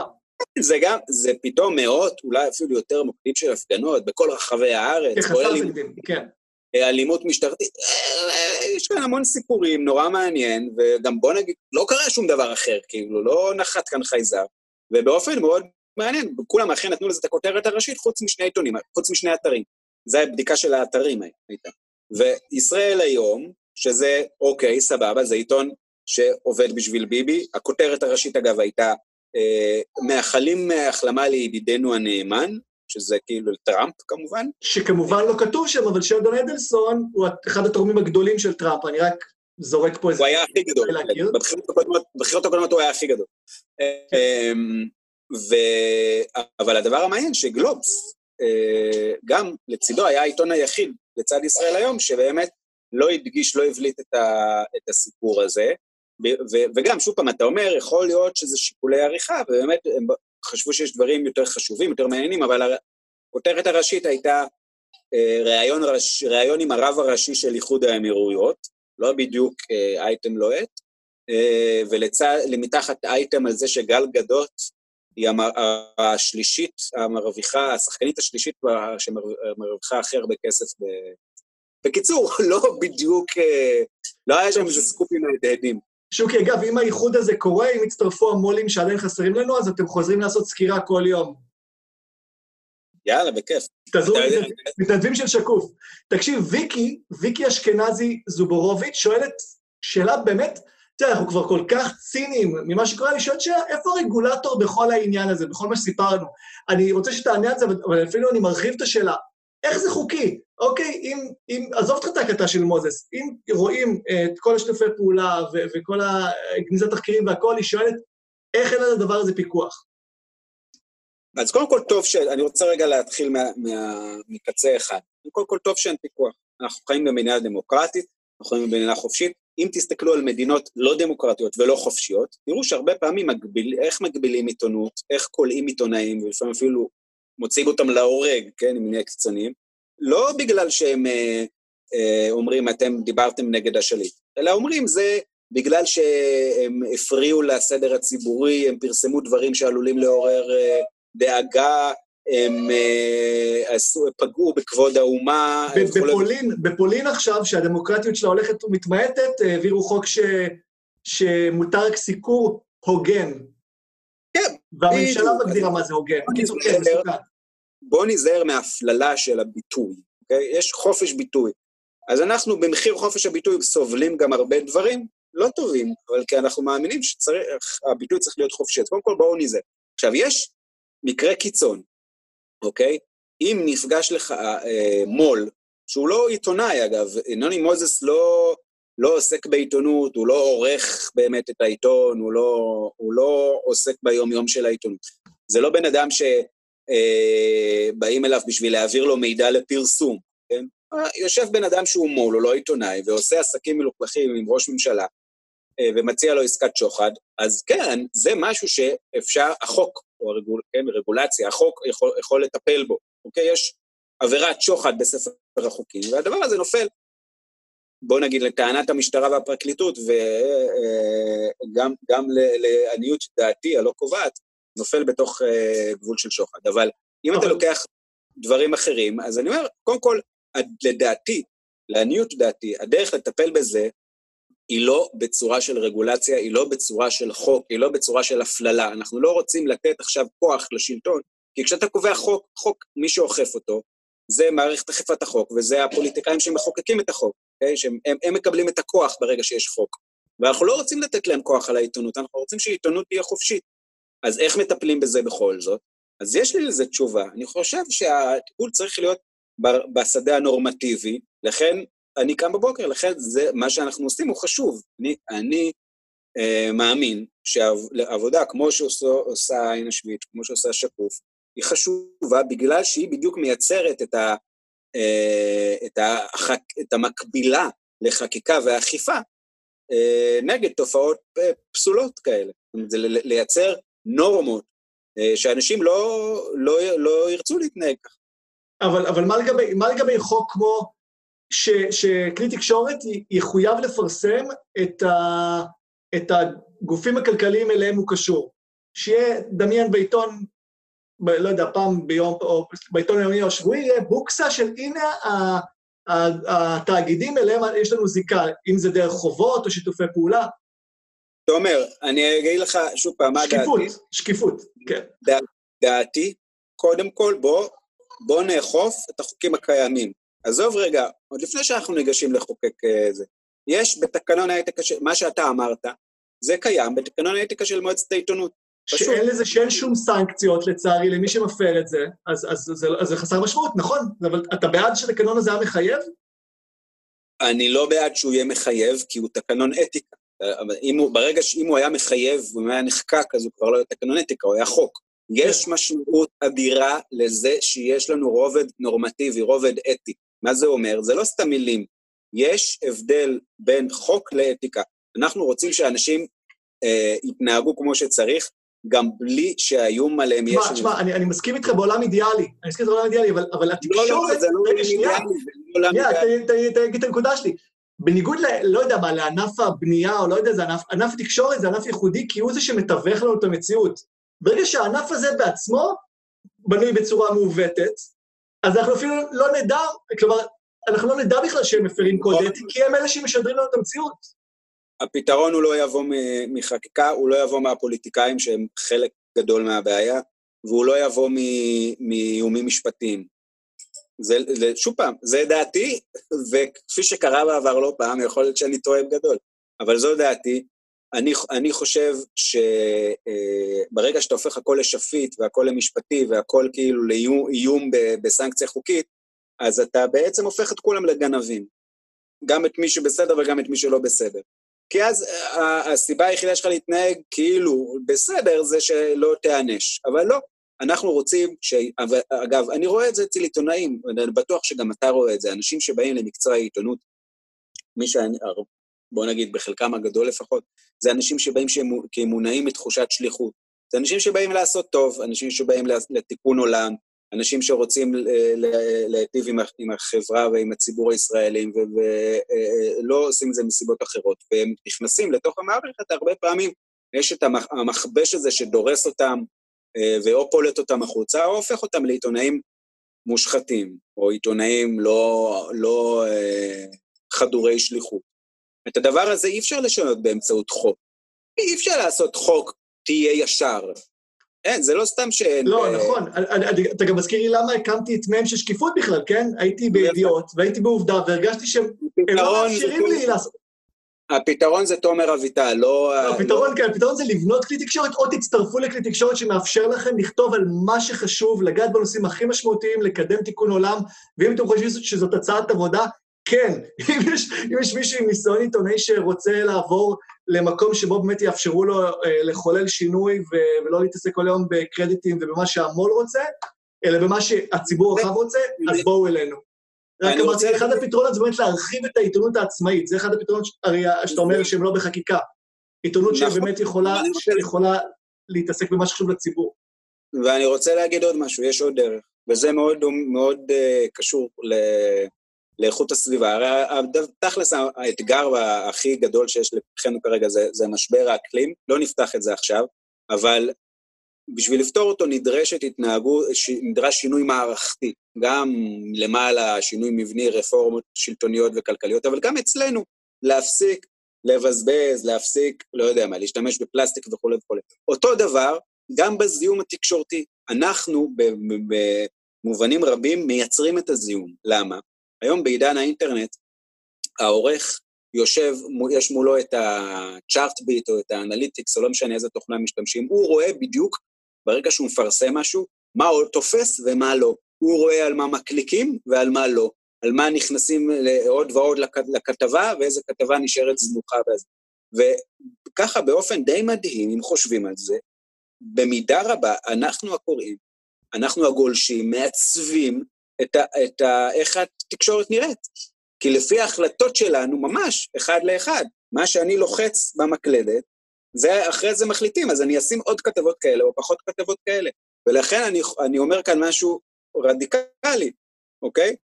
זה גם, זה פתאום מאות, אולי אפילו יותר מוקדים של הפגנות בכל רחבי הארץ. כחסר תקדים, כן. אלימות משטרתית, יש כאן המון סיפורים, נורא מעניין, וגם בוא נגיד, לא קרה שום דבר אחר, כאילו, לא נחת כאן חייזר, ובאופן מאוד מעניין, כולם אכן נתנו לזה את הכותרת הראשית, חוץ משני עיתונים, חוץ משני אתרים. זו הבדיקה של האתרים הייתה. וישראל היום, שזה, אוקיי, סבבה, זה עיתון שעובד בשביל ביבי, הכותרת הראשית, אגב, הייתה, אה, מאחלים החלמה לידידנו הנאמן, שזה כאילו טראמפ כמובן. שכמובן לא כתוב שם, אבל שלדון אדלסון הוא אחד התורמים הגדולים של טראמפ, אני רק זורק פה איזה... הוא היה הכי גדול, בבחירות הקודמות הוא היה הכי גדול. אמ, ו... אבל הדבר המעניין שגלובס, אה, גם לצידו היה העיתון היחיד לצד ישראל היום, שבאמת לא הדגיש, לא הבליט את, ה... את הסיפור הזה. ו- וגם, שוב פעם, אתה אומר, יכול להיות שזה שיקולי עריכה, ובאמת הם חשבו שיש דברים יותר חשובים, יותר מעניינים, אבל הכותרת הראשית הייתה אה, ראיון, ראש, ראיון עם הרב הראשי של איחוד האמירויות, לא בדיוק אה, אייטם לוהט, אה, ולמתחת אייטם על זה שגל גדות היא השלישית המרוויחה, השחקנית השלישית שמרוויחה הכי הרבה כסף. ב... בקיצור, לא בדיוק, לא היה שם איזה סקופים מהדהדים. שוקי, אגב, אם האיחוד הזה קורה, אם יצטרפו המו"לים שעדיין חסרים לנו, אז אתם חוזרים לעשות סקירה כל יום. יאללה, בכיף. תעזרו מתנדבים של שקוף. תקשיב, ויקי, ויקי אשכנזי זובורוביץ' שואלת שאלה באמת, תראה, אנחנו כבר כל כך ציניים ממה שקורה, אני שואלת שאלה, איפה הרגולטור בכל העניין הזה, בכל מה שסיפרנו? אני רוצה שתענה על זה, אבל אפילו אני מרחיב את השאלה. איך זה חוקי? אוקיי, אם, אם, עזוב אותך את ההקלטה של מוזס, אם רואים את כל השיתופי פעולה ו- וכל הגניזת תחקירים והכול, היא שואלת, איך אין על הדבר הזה פיקוח? אז קודם כל טוב ש... אני רוצה רגע להתחיל מה, מה, מקצה אחד. קודם כל טוב שאין פיקוח. אנחנו חיים במדינה דמוקרטית, אנחנו חיים במדינה חופשית. אם תסתכלו על מדינות לא דמוקרטיות ולא חופשיות, תראו שהרבה פעמים מגביל, איך מגבילים עיתונות, איך כולאים עיתונאים, ולפעמים אפילו מוציאים אותם להורג, כן, אם נהיה קצצנים, לא בגלל שהם אה, אה, אומרים, אתם דיברתם נגד השליט, אלא אומרים, זה בגלל שהם הפריעו לסדר הציבורי, הם פרסמו דברים שעלולים לעורר אה, דאגה, הם אה, עשו, פגעו בכבוד האומה. בפולין, בפולין עכשיו, שהדמוקרטיות שלה הולכת ומתמעטת, העבירו חוק ש, שמותר סיקור הוגן. כן. והממשלה מגדירה מה זה הוגן. בקיצור, כן, מסוכן. בואו ניזהר מהפללה של הביטוי, אוקיי? יש חופש ביטוי. אז אנחנו במחיר חופש הביטוי סובלים גם הרבה דברים לא טובים, אבל כי אנחנו מאמינים שהביטוי צריך להיות חופשי. אז קודם כל בואו ניזהר. עכשיו, יש מקרה קיצון, אוקיי? אם נפגש לך אה, מו"ל, שהוא לא עיתונאי אגב, נוני מוזס לא, לא עוסק בעיתונות, הוא לא עורך באמת את העיתון, הוא לא, הוא לא עוסק ביום-יום של העיתונות. זה לא בן אדם שבאים אה, אליו בשביל להעביר לו מידע לפרסום, כן? יושב בן אדם שהוא מו"ל, הוא לא עיתונאי, ועושה עסקים מלוכלכים עם ראש ממשלה, אה, ומציע לו עסקת שוחד, אז כן, זה משהו שאפשר, החוק, או הרגול, כן, רגולציה, החוק יכול, יכול לטפל בו, אוקיי? יש עבירת שוחד בספר החוקים, והדבר הזה נופל, בוא נגיד, לטענת המשטרה והפרקליטות, וגם גם לעניות דעתי הלא קובעת, נופל בתוך uh, גבול של שוחד. אבל אם אתה לוקח דברים אחרים, אז אני אומר, קודם כל, לדעתי, לעניות דעתי, הדרך לטפל בזה היא לא בצורה של רגולציה, היא לא בצורה של חוק, היא לא בצורה של הפללה. אנחנו לא רוצים לתת עכשיו כוח לשלטון, כי כשאתה קובע חוק, חוק, מי שאוכף אותו, זה מערכת אכיפת החוק, וזה הפוליטיקאים שמחוקקים את החוק, okay? אוקיי? שהם הם, הם מקבלים את הכוח ברגע שיש חוק. ואנחנו לא רוצים לתת להם כוח על העיתונות, אנחנו רוצים שעיתונות תהיה חופשית. אז איך מטפלים בזה בכל זאת? אז יש לי לזה תשובה. אני חושב שהטיפול צריך להיות בשדה הנורמטיבי, לכן אני קם בבוקר, לכן זה, מה שאנחנו עושים הוא חשוב. אני, אני אה, מאמין שעבודה כמו שעושה עין השביעית, כמו שעושה שקוף, היא חשובה בגלל שהיא בדיוק מייצרת את, ה, אה, את, החק, את המקבילה לחקיקה ואכיפה אה, נגד תופעות אה, פסולות כאלה. זה לייצר נורמות אה, שאנשים לא, לא, לא ירצו להתנהג ככה. אבל, אבל מה, לגבי, מה לגבי חוק כמו שכלי תקשורת יחויב לפרסם את, ה, את הגופים הכלכליים אליהם הוא קשור? שיהיה, דמיין בעיתון, ב, לא יודע, פעם ביום, או בעיתון היומי או השבועי, יהיה בוקסה של הנה התאגידים אליהם יש לנו זיקה, אם זה דרך חובות או שיתופי פעולה. תומר, אני אגיד לך שוב פעם מה דעתי. שקיפות, שקיפות, כן. דע, דעתי, קודם כל בוא, בוא נאכוף את החוקים הקיימים. עזוב רגע, עוד לפני שאנחנו ניגשים לחוקק uh, זה. יש בתקנון האתיקה, של, מה שאתה אמרת, זה קיים בתקנון האתיקה של מועצת העיתונות. שאין לזה, שאין שום סנקציות לצערי למי שמפר את זה, אז, אז, אז, אז זה חסר משמעות, נכון, אבל אתה בעד שהתקנון הזה היה מחייב? אני לא בעד שהוא יהיה מחייב, כי הוא תקנון אתיקה. אבל אם הוא, ברגע שאם הוא היה מחייב, אם היה נחקק, אז הוא כבר לא היה תקנון אתיקה, הוא היה חוק. יש כן. משמעות אדירה לזה שיש לנו רובד נורמטיבי, רובד אתי. מה זה אומר? זה לא סתם מילים. יש הבדל בין חוק לאתיקה. אנחנו רוצים שאנשים אה, יתנהגו כמו שצריך, גם בלי שהאיום עליהם יש... תשמע, תשמע, אני, אני מסכים איתך בעולם אידיאלי, אני מסכים איתך בעולם אידיאלי, אבל, אבל התקשורת... לא, לא, זה לא אידיאלי, זה לא אידיאלי. תגיד את הנקודה שלי. בניגוד ל... לא יודע מה, לענף הבנייה, או לא יודע, זה ענף, ענף התקשורת זה ענף ייחודי, כי הוא זה שמתווך לנו את המציאות. ברגע שהענף הזה בעצמו בנוי בצורה מעוותת, אז אנחנו אפילו לא נדע, כלומר, אנחנו לא נדע בכלל שהם מפרים קוד אתי, כי הם אלה שמשדרים לנו את המציאות. הפתרון הוא לא יבוא מחקיקה, הוא לא יבוא מהפוליטיקאים שהם חלק גדול מהבעיה, והוא לא יבוא מאיומים משפטיים. זה, זה, שוב פעם, זה דעתי, וכפי שקרה בעבר לא פעם, יכול להיות שאני טועה בגדול, אבל זו דעתי. אני, אני חושב שברגע אה, שאתה הופך הכל לשפיט והכל למשפטי והכל כאילו לאיום בסנקציה חוקית, אז אתה בעצם הופך את כולם לגנבים. גם את מי שבסדר וגם את מי שלא בסדר. כי אז אה, הסיבה היחידה שלך להתנהג כאילו בסדר זה שלא תיענש, אבל לא. אנחנו רוצים ש... אגב, אני רואה את זה אצל עיתונאים, ואני בטוח שגם אתה רואה את זה, אנשים שבאים למקצוע העיתונות, מי שאני, בוא נגיד בחלקם הגדול לפחות, זה אנשים שבאים כי הם מונעים מתחושת שליחות. זה אנשים שבאים לעשות טוב, אנשים שבאים לתיקון עולם, אנשים שרוצים להיטיב עם החברה ועם הציבור הישראלים, ולא עושים את זה מסיבות אחרות. והם נכנסים לתוך המערכת, הרבה פעמים יש את המכבש הזה שדורס אותם, אה, ואו פולט אותם החוצה, או הופך אותם לעיתונאים מושחתים, או עיתונאים לא, לא אה, חדורי שליחות. את הדבר הזה אי אפשר לשנות באמצעות חוק. אי אפשר לעשות חוק תהיה ישר. אין, זה לא סתם ש... לא, ב... נכון. אתה גם מזכיר לי למה הקמתי את מ"ם של שקיפות בכלל, כן? הייתי בידיעות, והייתי בעובדה, והרגשתי שהם לא מאפשרים לי לעשות... הפתרון זה תומר אביטל, לא... הפתרון, כן, הפתרון זה לבנות כלי תקשורת, או תצטרפו לכלי תקשורת שמאפשר לכם לכתוב על מה שחשוב, לגעת בנושאים הכי משמעותיים, לקדם תיקון עולם, ואם אתם חושבים שזאת הצעת עבודה, כן. אם יש, אם יש מישהו עם ניסיון עיתונאי שרוצה לעבור למקום שבו באמת יאפשרו לו אה, לחולל שינוי ו- ולא להתעסק כל היום בקרדיטים ובמה שהמו"ל רוצה, אלא במה שהציבור הרחב רוצה, אז בואו אלינו. רק אמרתי, אחד הפתרונות זה באמת להרחיב את העיתונות העצמאית, זה אחד הפתרונות, הרי שאתה אומר שהם לא בחקיקה. עיתונות נכון. שבאמת יכולה, יכולה להתעסק במה שחשוב לציבור. ואני רוצה להגיד עוד משהו, יש עוד דרך, וזה מאוד, מאוד uh, קשור ל, לאיכות הסביבה. הרי תכלס האתגר הכי גדול שיש לפתחנו כרגע זה, זה משבר האקלים, לא נפתח את זה עכשיו, אבל בשביל לפתור אותו נדרשת התנהגות, נדרש שינוי מערכתי, גם למעלה, שינוי מבני, רפורמות שלטוניות וכלכליות, אבל גם אצלנו, להפסיק לבזבז, להפסיק, לא יודע מה, להשתמש בפלסטיק וכולי וכולי. אותו דבר, גם בזיהום התקשורתי. אנחנו במובנים רבים מייצרים את הזיהום. למה? היום בעידן האינטרנט, העורך יושב, יש מולו את ה-chart beat או את האנליטיקס, או לא משנה איזה תוכנה משתמשים, הוא רואה בדיוק ברגע שהוא מפרסם משהו, מה הוא תופס ומה לא. הוא רואה על מה מקליקים ועל מה לא. על מה נכנסים עוד ועוד לכתבה, ואיזה כתבה נשארת זנוחה בזה. וככה, באופן די מדהים, אם חושבים על זה, במידה רבה, אנחנו הקוראים, אנחנו הגולשים, מעצבים את ה, את ה, איך התקשורת נראית. כי לפי ההחלטות שלנו, ממש, אחד לאחד, מה שאני לוחץ במקלדת, זה, אחרי זה מחליטים, אז אני אשים עוד כתבות כאלה או פחות כתבות כאלה. ולכן אני, אני אומר כאן משהו רדיקלי, אוקיי?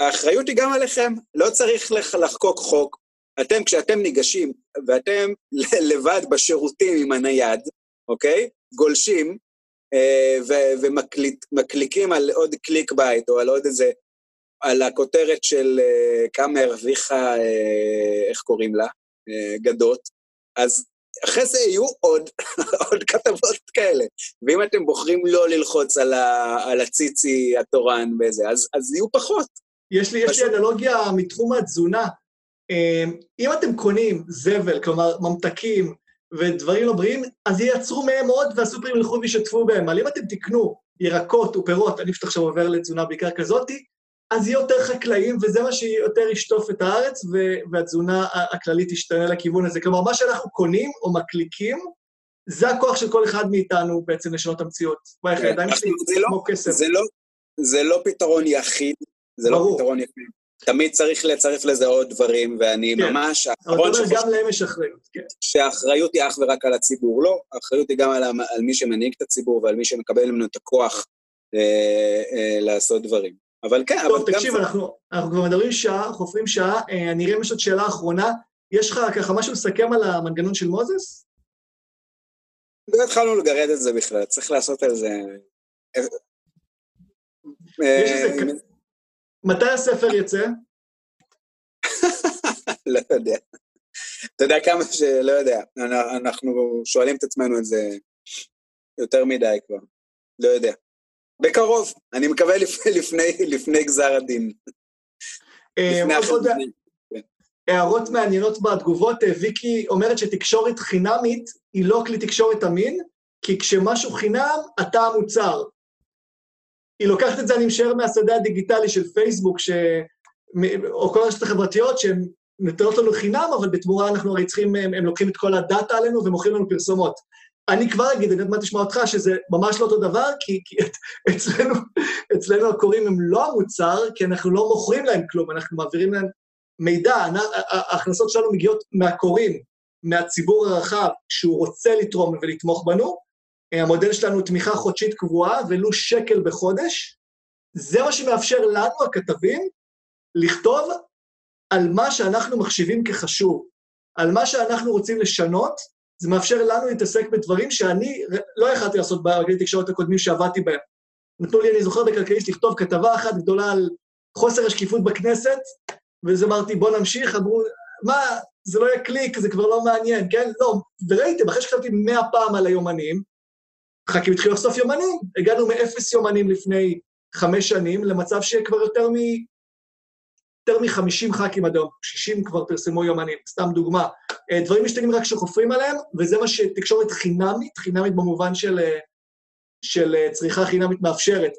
האחריות היא גם עליכם, לא צריך לחקוק חוק. אתם, כשאתם ניגשים, ואתם לבד בשירותים עם הנייד, אוקיי? גולשים, ומקליקים על עוד clickbait, או על עוד איזה, על הכותרת של אה, כמה הרוויחה, אה, איך קוראים לה? אה, גדות, אז אחרי זה יהיו עוד, עוד כתבות כאלה. ואם אתם בוחרים לא ללחוץ על, ה, על הציצי התורן וזה, אז, אז יהיו פחות. יש לי, יש לי אנלוגיה מתחום התזונה. אם אתם קונים זבל, כלומר ממתקים ודברים לא בריאים, אז ייצרו מהם עוד והסופרים ילכו וישתפו בהם. אבל אם אתם תקנו ירקות ופירות, אני פשוט עכשיו עובר לתזונה בעיקר כזאתי, אז יהיה יותר חקלאים, וזה מה שיותר ישטוף את הארץ, והתזונה הכללית תשתנה לכיוון הזה. כלומר, מה שאנחנו קונים או מקליקים, זה הכוח של כל אחד מאיתנו בעצם לשנות המציאות. וואי, איך הידיים שלי לא- כמו כסף. לא- זה לא פתרון יחיד, זה לא פתרון יחיד. תמיד צריך לצרף לזה עוד דברים, ואני כן. ממש האחרון שחושב... גם להם יש אחריות, כן. שהאחריות היא אך ורק על הציבור. לא, האחריות היא גם על, על מי שמנהיג את הציבור ועל מי שמקבל ממנו את הכוח אה, אה, לעשות דברים. אבל כן, טוב, אבל תקשיב, אנחנו, אנחנו כבר מדברים שעה, חופרים שעה, אה, נראה אם יש עוד שאלה אחרונה. יש לך ככה משהו לסכם על המנגנון של מוזס? לא התחלנו לגרד את זה בכלל, צריך לעשות על זה... יש איזה... מתי הספר יצא? לא יודע. אתה יודע כמה ש... לא יודע, אנחנו שואלים את עצמנו את זה יותר מדי כבר. לא יודע. בקרוב, אני מקווה לפני, לפני, לפני גזר הדין. אה. הערות מעניינות בתגובות, אה, ויקי אומרת שתקשורת חינמית היא לא כלי תקשורת אמין, כי כשמשהו חינם, אתה המוצר. היא לוקחת את זה, אני משער, מהשדה הדיגיטלי של פייסבוק, ש... או כל הרשתות החברתיות, שהן נותנות לנו חינם, אבל בתמורה אנחנו הרי צריכים, הם, הם לוקחים את כל הדאטה עלינו ומוכרים לנו פרסומות. אני כבר אגיד, אני עוד מעט אשמע אותך, שזה ממש לא אותו דבר, כי, כי אצלנו, אצלנו הקוראים הם לא המוצר, כי אנחנו לא מוכרים להם כלום, אנחנו מעבירים להם מידע. ההכנסות שלנו מגיעות מהקוראים, מהציבור הרחב, שהוא רוצה לתרום ולתמוך בנו. המודל שלנו הוא תמיכה חודשית קבועה, ולו שקל בחודש. זה מה שמאפשר לנו, הכתבים, לכתוב על מה שאנחנו מחשיבים כחשוב, על מה שאנחנו רוצים לשנות, זה מאפשר לנו להתעסק בדברים שאני לא יכלתי לעשות ברגעי תקשורת הקודמים שעבדתי בהם. נתנו לי, אני זוכר בכלכליסט, לכתוב כתבה אחת גדולה על חוסר השקיפות בכנסת, ואז אמרתי, בוא נמשיך, אמרו, מה, זה לא יהיה קליק, זה כבר לא מעניין, כן? לא, וראיתם, אחרי שכתבתי מאה פעם על היומנים, חכים התחילו לחשוף יומנים, הגענו מאפס יומנים לפני חמש שנים, למצב שכבר יותר מ... יותר מ-50 ח"כים עד היום, 60 כבר פרסמו יומנים, סתם דוגמה. אה, דברים משתנים רק כשחופרים עליהם, וזה מה שתקשורת חינמית, חינמית במובן של, אה, של אה, צריכה חינמית מאפשרת.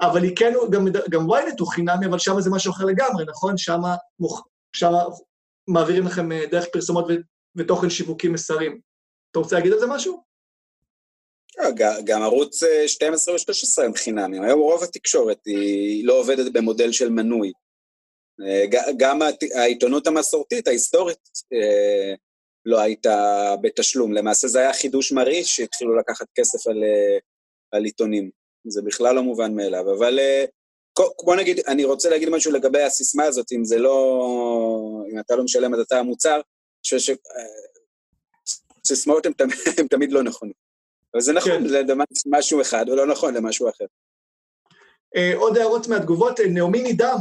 אבל היא כן, גם, גם ynet הוא חינמי, אבל שם זה משהו אחר לגמרי, נכון? שם, שם מעבירים לכם דרך פרסומות ו, ותוכן שיווקי מסרים. אתה רוצה להגיד על זה משהו? גם ערוץ 12 ו-13 הם חינמים. היום רוב התקשורת היא לא עובדת במודל של מנוי. גם העיתונות המסורתית, ההיסטורית, אה, לא הייתה בתשלום. למעשה זה היה חידוש מרעיש שהתחילו לקחת כסף על, אה, על עיתונים. זה בכלל לא מובן מאליו. אבל אה, בוא נגיד, אני רוצה להגיד משהו לגבי הסיסמה הזאת, אם זה לא... אם אתה לא משלם אז אתה המוצר, אני חושב שסיסמאות הן תמיד לא נכונות. אבל זה נכון, כן. זה משהו אחד, ולא נכון למשהו אחר. עוד הערות מהתגובות, נעמי נידם,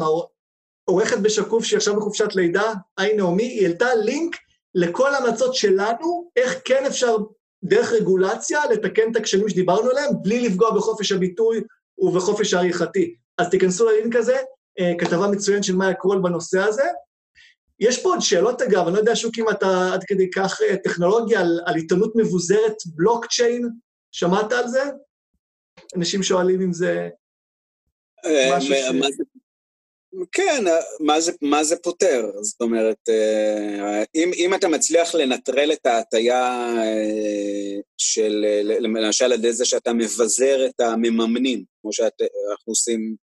עורכת בשקוף שהיא עכשיו בחופשת לידה, היי נעמי, היא העלתה לינק לכל ההמלצות שלנו, איך כן אפשר דרך רגולציה לתקן את הכשלים שדיברנו עליהם, בלי לפגוע בחופש הביטוי ובחופש העריכתי. אז תיכנסו ללינק הזה, אה, כתבה מצוינת של מאיה קרול בנושא הזה. יש פה עוד שאלות, אגב, אני לא יודע, שוק, אם אתה עד כדי כך אה, טכנולוגיה על, על עיתונות מבוזרת, בלוקצ'יין, שמעת על זה? אנשים שואלים אם זה אה, משהו ש... כן, מה זה, מה זה פותר? זאת אומרת, אה, אם, אם אתה מצליח לנטרל את ההטייה אה, של, למשל על ידי זה שאתה מבזר את המממנים, כמו שאנחנו עושים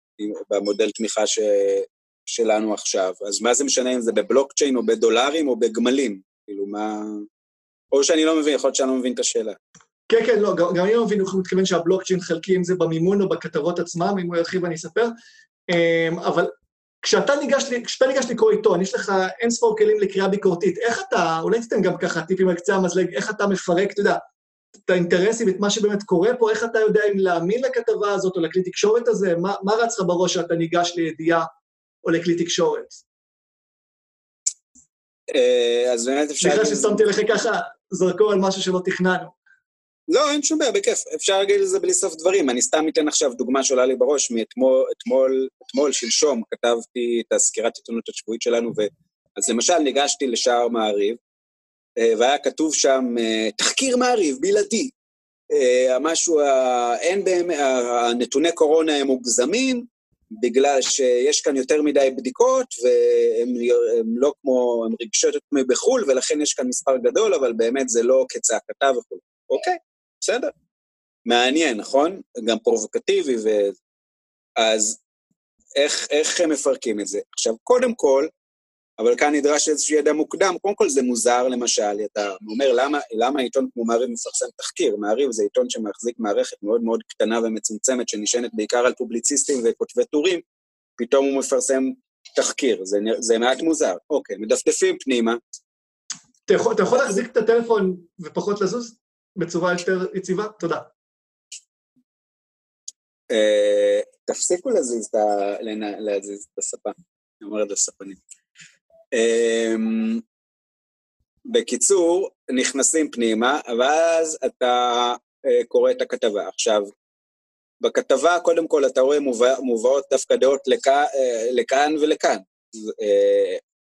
במודל תמיכה ש, שלנו עכשיו, אז מה זה משנה אם זה בבלוקצ'יין או בדולרים או בגמלים? כאילו, מה... או שאני לא מבין, יכול להיות שאני לא מבין את השאלה. כן, כן, לא, גם, אני לא מבין, הוא מתכוון שהבלוקצ'יין חלקי, אם זה במימון או בכתבות עצמם, אם הוא ירחיב אני אספר. אמ, אבל כשאתה ניגש, כשאתה ניגש לקרוא עיתון, יש לך אין ספור כלים לקריאה ביקורתית, איך אתה, אולי תיתן גם ככה טיפים על קצה המזלג, איך אתה מפרק, אתה יודע, את האינטרסים, את מה שבאמת קורה פה, איך אתה יודע אם להאמין לכתבה הזאת או לכלי תקשורת הזה, מה, מה רץ לך בראש שאתה ניגש לידיעה או לכלי תקשורת? אה, אז באמת אפשר... סליחה ששמתי לך ככה זרקור על משהו שלא תכננו. לא, אין שום בעיה, בכיף. אפשר להגיד את זה בלי סוף דברים. אני סתם אתן עכשיו דוגמה שעולה לי בראש מאתמול, אתמול, אתמול, שלשום, כתבתי את הסקירת עיתונות השבועית שלנו, ו... אז למשל ניגשתי לשער מעריב, אה, והיה כתוב שם, אה, תחקיר מעריב, בלעדי. אה, משהו, אין באמת, הנתוני קורונה הם מוגזמים, בגלל שיש כאן יותר מדי בדיקות, והם לא כמו, הם רגשות בחו"ל, ולכן יש כאן מספר גדול, אבל באמת זה לא כצעקתה וכו'. אוקיי, בסדר. מעניין, נכון? גם פרובוקטיבי ו... אז איך, איך הם מפרקים את זה? עכשיו, קודם כל, אבל כאן נדרש איזשהו ידע מוקדם, קודם כל זה מוזר, למשל, אתה אומר, למה, למה עיתון כמו מעריב מפרסם תחקיר? מעריב זה עיתון שמחזיק מערכת מאוד מאוד קטנה ומצומצמת, שנשענת בעיקר על פובליציסטים וכותבי טורים, פתאום הוא מפרסם תחקיר, זה, זה מעט מוזר. אוקיי, מדפדפים פנימה. אתה יכול, אתה יכול להחזיק את הטלפון ופחות לזוז? בצורה יותר יציבה? תודה. אה, תפסיקו להזיז את הספה, אני אומר את הספנים. אמ, בקיצור, נכנסים פנימה, ואז אתה אה, קורא את הכתבה. עכשיו, בכתבה, קודם כל, אתה רואה מובא, מובאות דווקא דעות לכאן, אה, לכאן ולכאן.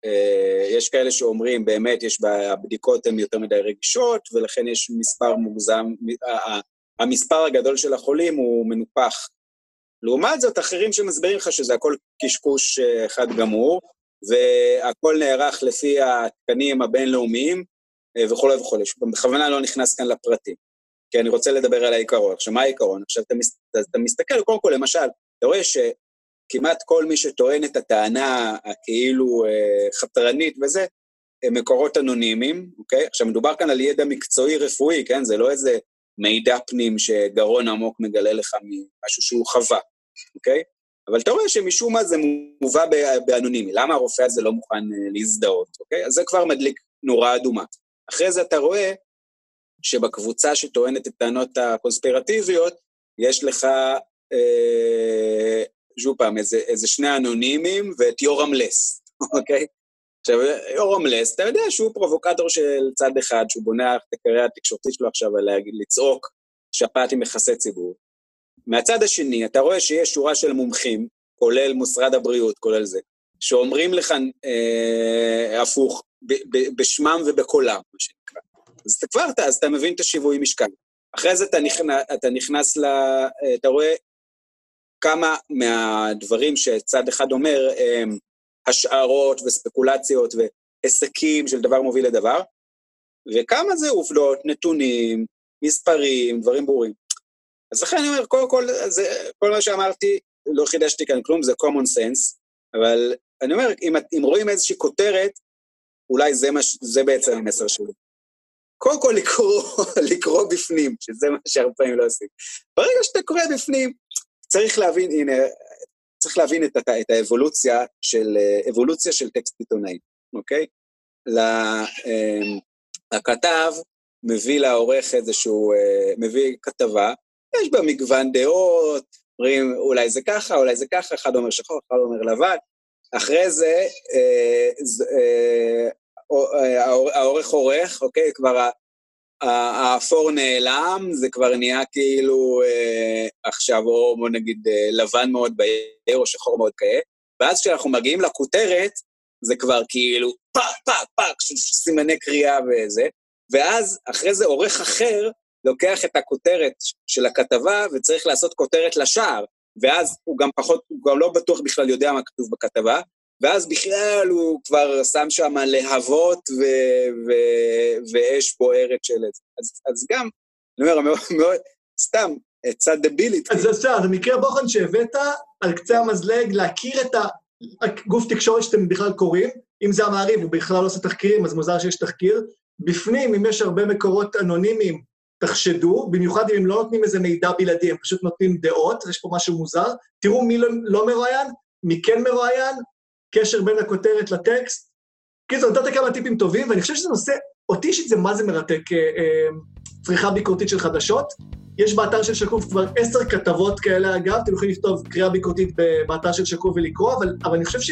אה, אה, יש כאלה שאומרים, באמת, יש, הבדיקות הן יותר מדי רגישות, ולכן יש מספר מוגזם, המספר הגדול של החולים הוא מנופח. לעומת זאת, אחרים שמסבירים לך שזה הכל קשקוש אה, אחד גמור, והכל נערך לפי התקנים הבינלאומיים אה, וכולי וכולי. בכוונה לא נכנס כאן לפרטים, כי אני רוצה לדבר על העיקרון. עכשיו, מה העיקרון? עכשיו, אתה, מס, אתה מסתכל, קודם כל, למשל, אתה רואה שכמעט כל מי שטוען את הטענה הכאילו אה, חתרנית וזה, הם מקורות אנונימיים, אוקיי? עכשיו, מדובר כאן על ידע מקצועי רפואי, כן? זה לא איזה מידע פנים שגרון עמוק מגלה לך ממשהו שהוא חווה, אוקיי? אבל אתה רואה שמשום מה זה מובא באנונימי. למה הרופא הזה לא מוכן אה, להזדהות, אוקיי? אז זה כבר מדליק נורה אדומה. אחרי זה אתה רואה שבקבוצה שטוענת את הטענות הקונספירטיביות, יש לך, אה, שוב פעם, איזה, איזה שני אנונימים ואת יורם לס, אוקיי? עכשיו, יורם לס, אתה יודע שהוא פרובוקטור של צד אחד, שהוא בונה את הקריירה התקשורתית שלו עכשיו על לצעוק שפעת עם יחסי ציבור. מהצד השני, אתה רואה שיש שורה של מומחים, כולל משרד הבריאות, כולל זה, שאומרים לך אה, הפוך, ב, ב, בשמם ובקולם, מה שנקרא. אז אתה כבר, אז אתה מבין את השיווי משקל. אחרי זה אתה נכנס, אתה נכנס ל... אתה רואה כמה מהדברים שצד אחד אומר הם השערות וספקולציות והיסקים של דבר מוביל לדבר, וכמה זה עובדות, נתונים, מספרים, דברים ברורים. אז לכן אני אומר, קודם כל, זה, כל מה שאמרתי, לא חידשתי כאן כלום, זה common sense, אבל אני אומר, אם, אם רואים איזושהי כותרת, אולי זה, מש, זה בעצם המסר שלי. קודם כל לקרוא, לקרוא בפנים, שזה מה שהרבה פעמים לא עושים. ברגע שאתה קורא בפנים, צריך להבין, הנה, צריך להבין את, את, האבולוציה של, אבולוציה של טקסט עיתונאי, אוקיי? אמ, הכתב מביא לעורך איזשהו, אה, מביא כתבה, יש בה מגוון דעות, אומרים אולי זה ככה, אולי זה ככה, אחד אומר שחור, אחד אומר לבן. אחרי זה, אה, אה, אה, העורך עורך, אוקיי, כבר האפור נעלם, זה כבר נהיה כאילו אה, עכשיו, או בוא נגיד אה, לבן מאוד בהיר, או שחור מאוד כהה, ואז כשאנחנו מגיעים לכותרת, זה כבר כאילו פאק, פאק, פאק, סימני קריאה וזה, ואז אחרי זה עורך אחר לוקח את הכותרת של הכתבה וצריך לעשות כותרת לשער, ואז הוא גם פחות, הוא גם לא בטוח בכלל יודע מה כתוב בכתבה, ואז בכלל הוא כבר שם שם להבות ו- ו- ואש בוערת של זה. אז, אז גם, אני אומר, מאוד, מאוד, סתם, עצה דבילית. אז בסדר, זה מקרה בוחן שהבאת על קצה המזלג להכיר את הגוף תקשורת שאתם בכלל קוראים, אם זה המעריב, הוא בכלל לא עושה תחקירים, אז מוזר שיש תחקיר. בפנים, אם יש הרבה מקורות אנונימיים, תחשדו, במיוחד אם הם לא נותנים איזה מידע בלעדי, הם פשוט נותנים דעות, יש פה משהו מוזר. תראו מי לא, לא מרואיין, מי כן מרואיין, קשר בין הכותרת לטקסט. קיצור, נתת כמה טיפים טובים, ואני חושב שזה נושא, אותי אישית זה מה זה מרתק, אה, אה, צריכה ביקורתית של חדשות. יש באתר של שקוף כבר עשר כתבות כאלה, אגב, אתם יכולים לכתוב קריאה ביקורתית באתר של שקוף ולקרוא, אבל, אבל אני חושב ש,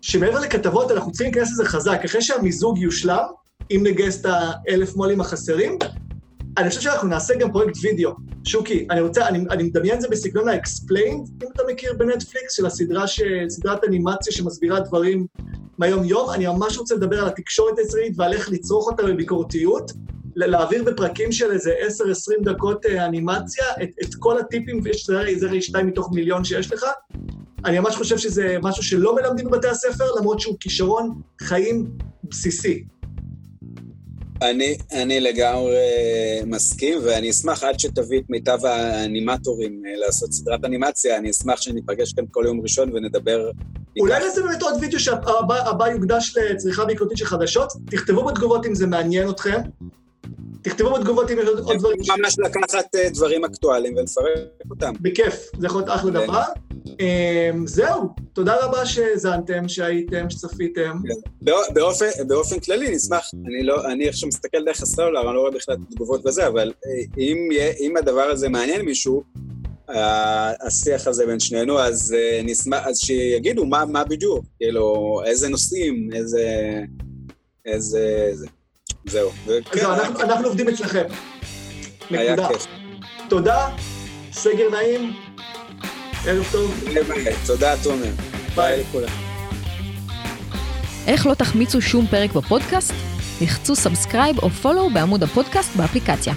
שמעבר לכתבות, אנחנו צריכים להיכנס לזה חזק. אחרי שהמיזוג יושלם, אם נגייס את האלף מו"לים החסרים, אני חושב שאנחנו נעשה גם פרויקט וידאו. שוקי, אני רוצה, אני, אני מדמיין את זה בסגנון ה-explained, אם אתה מכיר בנטפליקס, של הסדרה, ש, סדרת אנימציה שמסבירה דברים מהיום-יום. אני ממש רוצה לדבר על התקשורת הישראלית ועל איך לצרוך אותה בביקורתיות, להעביר בפרקים של איזה 10-20 דקות אה, אנימציה את, את כל הטיפים, ויש זה ראי שתיים מתוך מיליון שיש לך. אני ממש חושב שזה משהו שלא מלמדים בבתי הספר, למרות שהוא כישרון חיים בסיסי. אני, אני לגמרי מסכים, ואני אשמח עד שתביא את מיטב האנימטורים אה, לעשות סדרת אנימציה, אני אשמח שניפגש כאן כל יום ראשון ונדבר... אולי נעשה באמת עוד וידאו שהבא יוקדש לצריכה ביקורתית של חדשות, תכתבו בתגובות אם זה מעניין אתכם. תכתבו בתגובות אם יש עוד דברים... ממש לקחת אה, דברים אקטואליים ולפרק אותם. בכיף, זה יכול להיות אחלה דבר. אמ, זהו, תודה רבה שהאזנתם, שהייתם, שצפיתם. באופן, באופן כללי, נשמח, אני לא, אני עכשיו מסתכל דרך הסלולר, אני לא רואה בכלל תגובות וזה, אבל אה, אם, הדבר הזה מעניין מישהו, השיח הזה בין שנינו, אז אה, נשמח, אז שיגידו מה בדיוק, כאילו, איזה נושאים, איזה... איזה... זהו. אז כן, היה אנחנו-. אנחנו עובדים אצלכם. היה נקודה. כיף. תודה, סגר נעים, ערב טוב. תודה, תומר. ביי לכולם. איך לא תחמיצו שום פרק בפודקאסט? לחצו subscribe או follow בעמוד הפודקאסט באפליקציה.